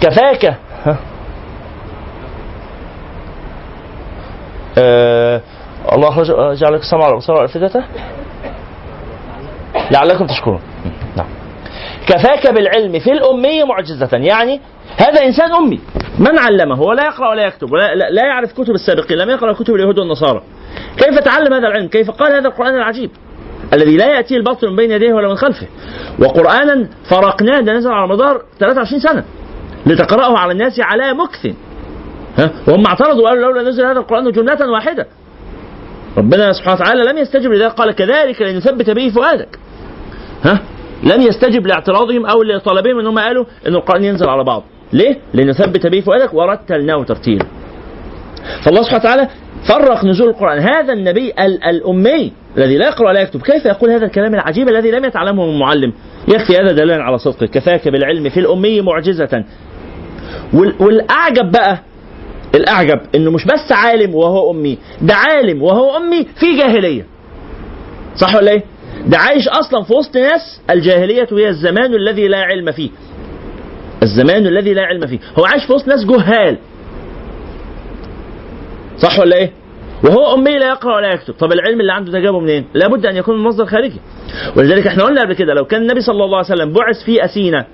Speaker 2: كفاك ها؟ آه الله أخرج جعل لك السمع والأبصار والأفئدة لعلكم تشكرون. نعم. كفاك بالعلم في الأمي معجزة. يعني هذا إنسان أمي. من علمه؟ هو لا يقرأ ولا يكتب ولا لا, يعرف كتب السابقين لم يقرأ كتب اليهود والنصارى. كيف تعلم هذا العلم؟ كيف قال هذا القرآن العجيب؟ الذي لا يأتيه الباطل من بين يديه ولا من خلفه. وقرآنا فرقناه ده نزل على مدار 23 سنة لتقرأه على الناس على مكث. ها؟ وهم اعترضوا وقالوا لولا نزل هذا القرآن جملة واحدة. ربنا سبحانه وتعالى لم يستجب لذلك. قال كذلك لنثبت به فؤادك. ها؟ لم يستجب لاعتراضهم أو لطلبهم إن هم قالوا ان القران ينزل على بعض. ليه؟ لنثبت به فؤادك ورتلناه ترتيلا. فالله سبحانه وتعالى فرق نزول القرآن. هذا النبي ال- الأمي الذي لا يقرأ ولا يكتب كيف يقول هذا الكلام العجيب الذي لم يتعلمه من معلم يكفي هذا دليلا على صدقه كفاك بالعلم في الأمي معجزة. وال- والأعجب بقى الأعجب إنه مش بس عالم وهو أمي ده عالم وهو أمي في جاهلية صح ولا إيه؟ ده عايش أصلا في وسط ناس الجاهلية هي الزمان الذي لا علم فيه الزمان الذي لا علم فيه هو عايش في وسط ناس جهال صح ولا إيه؟ وهو أمي لا يقرأ ولا يكتب، طب العلم اللي عنده ده جابه منين؟ لابد أن يكون من مصدر خارجي. ولذلك إحنا قلنا قبل كده لو كان النبي صلى الله عليه وسلم بعث في أثينا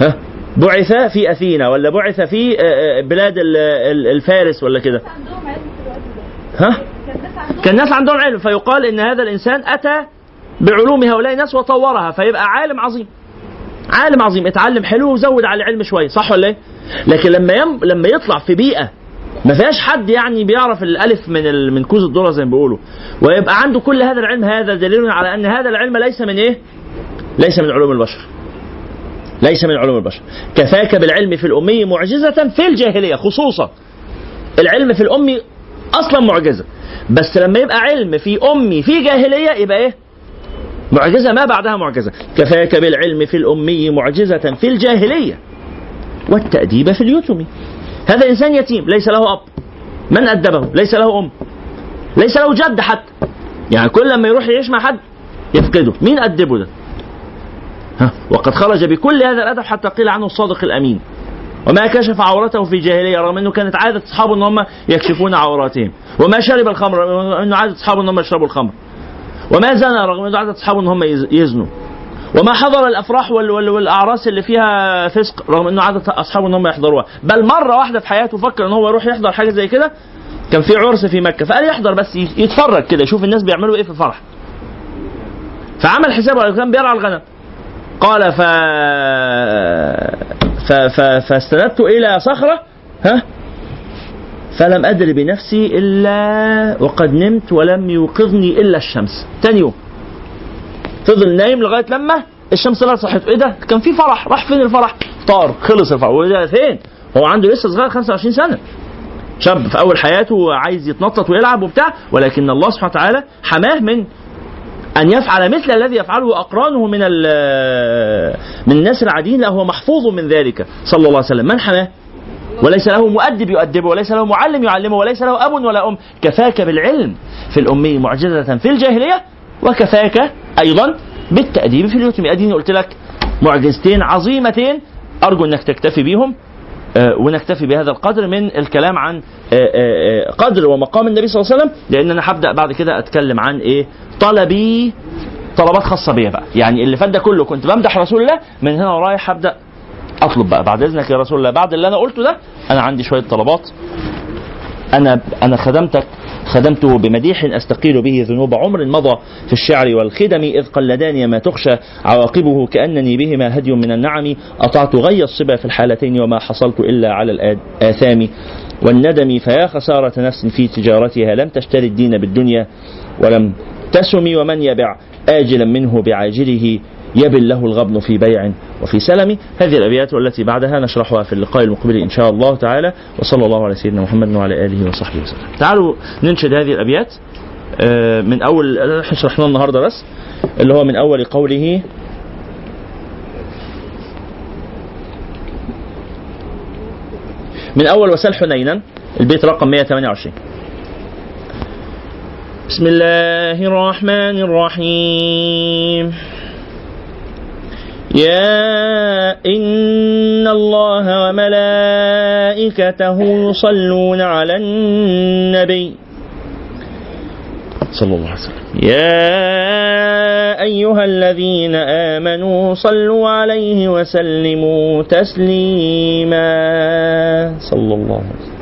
Speaker 2: ها بعث في أثينا ولا بعث في آه، آه، بلاد ال- ال- الفارس ولا كده ها
Speaker 3: كان الناس عندهم
Speaker 2: علم فيقال إن هذا الإنسان أتى بعلوم هؤلاء الناس وطورها فيبقى عالم عظيم عالم عظيم اتعلم حلو وزود على العلم شوية صح ولا إيه؟ لكن لما يم... لما يطلع في بيئة ما فيهاش حد يعني بيعرف الألف من ال... من كوز الذرة زي ما بيقولوا ويبقى عنده كل هذا العلم هذا دليل على أن هذا العلم ليس من إيه؟ ليس من علوم البشر ليس من علوم البشر. كفاك بالعلم في الأمي معجزة في الجاهلية خصوصا. العلم في الأمي أصلا معجزة. بس لما يبقى علم في أمي في جاهلية يبقى إيه؟ معجزة. ما بعدها معجزة. كفاك بالعلم في الأمي معجزة في الجاهلية. والتأديب في اليتم. هذا إنسان يتيم. ليس له أب. من أدبه؟ ليس له أم. ليس له جد حتى. يعني كل لما يروح يعيش مع حد يفقده. مين أدبه ده؟ ها. وقد خرج بكل هذا الأدب حتى قيل عنه الصادق الأمين. وما كشف عورته في جاهلية رغم أنه كانت عادة أصحابه أن هم يكشفون عوراتهم. وما شرب الخمر رغم أنه عادة أصحابه أن هم يشربوا الخمر. وما زنى رغم أنه عادة أصحابه أن هم يز- يزنوا. وما حضر الأفراح وال- وال- والأعراس اللي فيها فسق رغم إنه عادة أصحابه إن هم يحضروها. بل مرة واحدة في حياته فكر إن هو يروح يحضر حاجة زي كده كان في عرس في مكة فقال يحضر بس يتفرج كده يشوف الناس بيعملوا إيه في الفرح. فعمل حسابه كان بيرعى الغنم. قال ف... ف... ف... فاستندت إلى صخرة ها؟ فلم ادري بنفسي إلا وقد نمت ولم يوقظني إلا الشمس. تاني يوم. فضل نايم لغاية لما الشمس طلعت صحته إيه ده؟ كان في فرح. راح فين الفرح؟ طار. خلص الفرح. وده فين؟ هو عنده لسه صغير 25 سنة. شاب في أول حياته عايز يتنطط ويلعب وبتاع ولكن الله سبحانه وتعالى حماه من أن يفعل مثل الذي يفعله أقرانه من من الناس العاديين لا هو محفوظ من ذلك صلى الله عليه وسلم. من حماه؟ وليس له مؤدب يؤدبه وليس له معلم يعلمه وليس له أب ولا أم. كفاك بالعلم في الأمي معجزة في الجاهلية وكفاك أيضا بالتأديب في اليتم أديني قلت لك معجزتين عظيمتين أرجو أنك تكتفي بيهم آه، ونكتفي بهذا القدر من الكلام عن آه، آه، آه، قدر ومقام النبي صلى الله عليه وسلم. لأن أنا هبدأ بعد كده أتكلم عن إيه؟ طلبي طلبات خاصة بيا بقى. يعني اللي فات ده كله كنت بمدح رسول الله من هنا ورايح هبدأ أطلب بقى. بعد إذنك يا رسول الله بعد اللي أنا قلته ده أنا عندي شوية طلبات. أنا أنا خدمتك خدمته بمديح أستقيل به ذنوب عمر مضى في الشعر والخدم إذ قلداني ما تخشى عواقبه كأنني بهما هدي من النعم أطعت غي الصبا في الحالتين وما حصلت إلا على الاثام والندم فيا خسارة نفس في تجارتها لم تشتري الدين بالدنيا ولم تسم ومن يبع آجلا منه بعاجله. يبل له الغبن في بيع وفي سلم. هذه الأبيات والتي بعدها نشرحها في اللقاء المقبل إن شاء الله تعالى. وصلى الله على سيدنا محمد وعلى آله وصحبه وسلم. تعالوا ننشد هذه الأبيات آه، من أول إحنا شرحناه النهاردة بس اللي هو من أول قوله من أول وسل حنينا البيت رقم 128 بسم الله الرحمن الرحيم. يا إن الله وملائكته يصلون على النبي. صلى الله عليه وسلم. يا أيها الذين آمنوا صلوا عليه وسلموا تسليما. صلى الله عليه وسلم.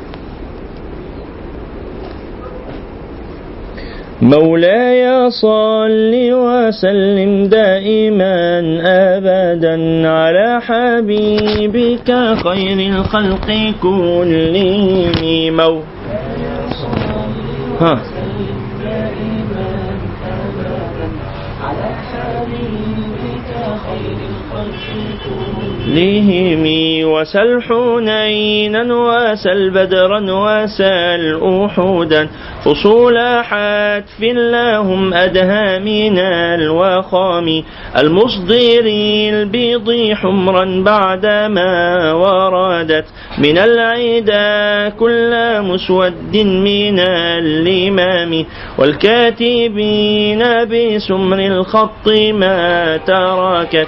Speaker 2: مولاي صل وسلم دائما أبدا على حبيبك خير الخلق كلهم. مو ها. لهم وسل حنينا وسل بدرا وسل أحودا فصول حتف لهم أدهى من الوخام المصدر البيض حمرا بعدما وردت من العدا كل مسود من الإمام والكاتبين بسمر الخط ما تركت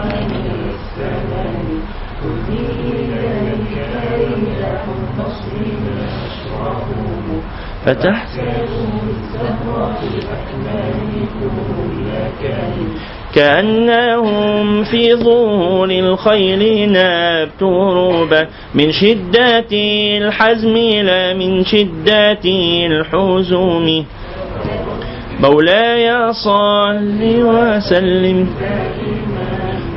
Speaker 2: كأنهم في ظهور الخيل نبت ربا من شدة الحزم لا من شدة الحزوم مولاي صل وسلم.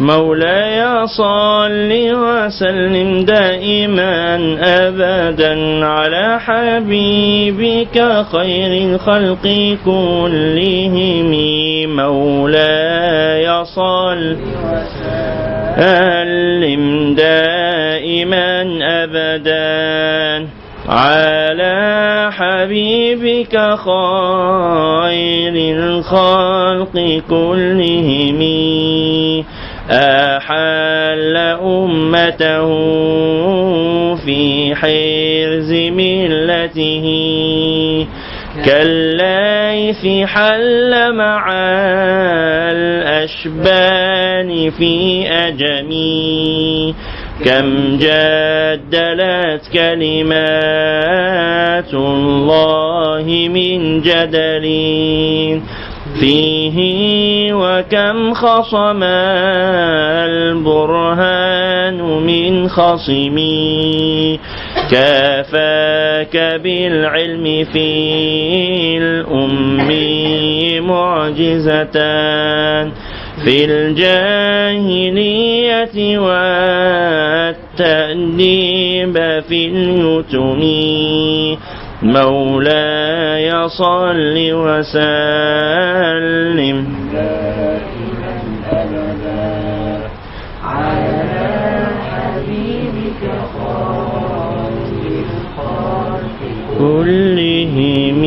Speaker 2: مولاي صل وسلم دائما ابدا على حبيبك خير الخلق كلهم. مولاي صل سلم دائما أبدا على حبيبك خير الخلق كلهم. أحل أمته في حرز ملته. كالليث حل مع الأشبان في أجمي كم جدلت كلمات الله من جدل فيه وكم خصم البرهان من خصمي كافاك بالعلم في الأم معجزتان في الجاهلية والتأديب في اليتم. مولاي صل وسلم. كلهم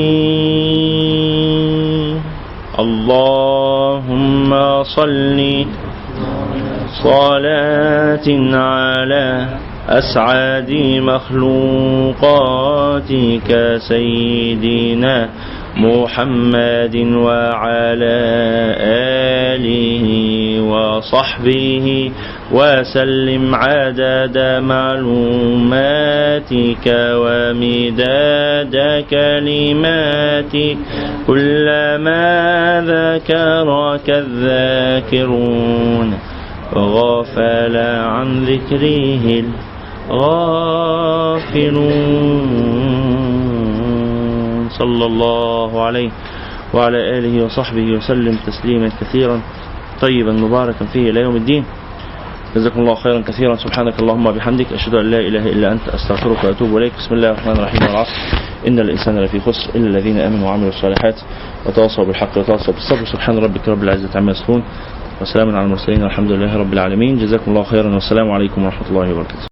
Speaker 2: اللهم صل صلاة على أسعد مخلوقاتك سيدنا محمد وعلى آله وصحبه وسلم عدد معلوماتك ومداد كلماتك كلما ذكرك الذاكرون غفل عن ذكره الغافلون. صلى الله عليه وعلى آله وصحبه وسلم تسليما كثيرا طيبا مباركا فيه إلى يوم الدين. جزاكم الله خيرا كثيرا. سبحانك اللهم وبحمدك أشهد أن لا إله إلا أنت أستغفرك وأتوب إليك. بسم الله الرحمن الرحيم. والعصر إن الإنسان لفي خسر إلا الذين آمنوا وعملوا الصالحات وتواصوا بالحق وتواصوا بالصبر. سبحان ربك رب العزة عما يصفون. وسلام على المرسلين والحمد لله رب العالمين. جزاكم الله خيرا. والسلام عليكم ورحمة الله وبركاته.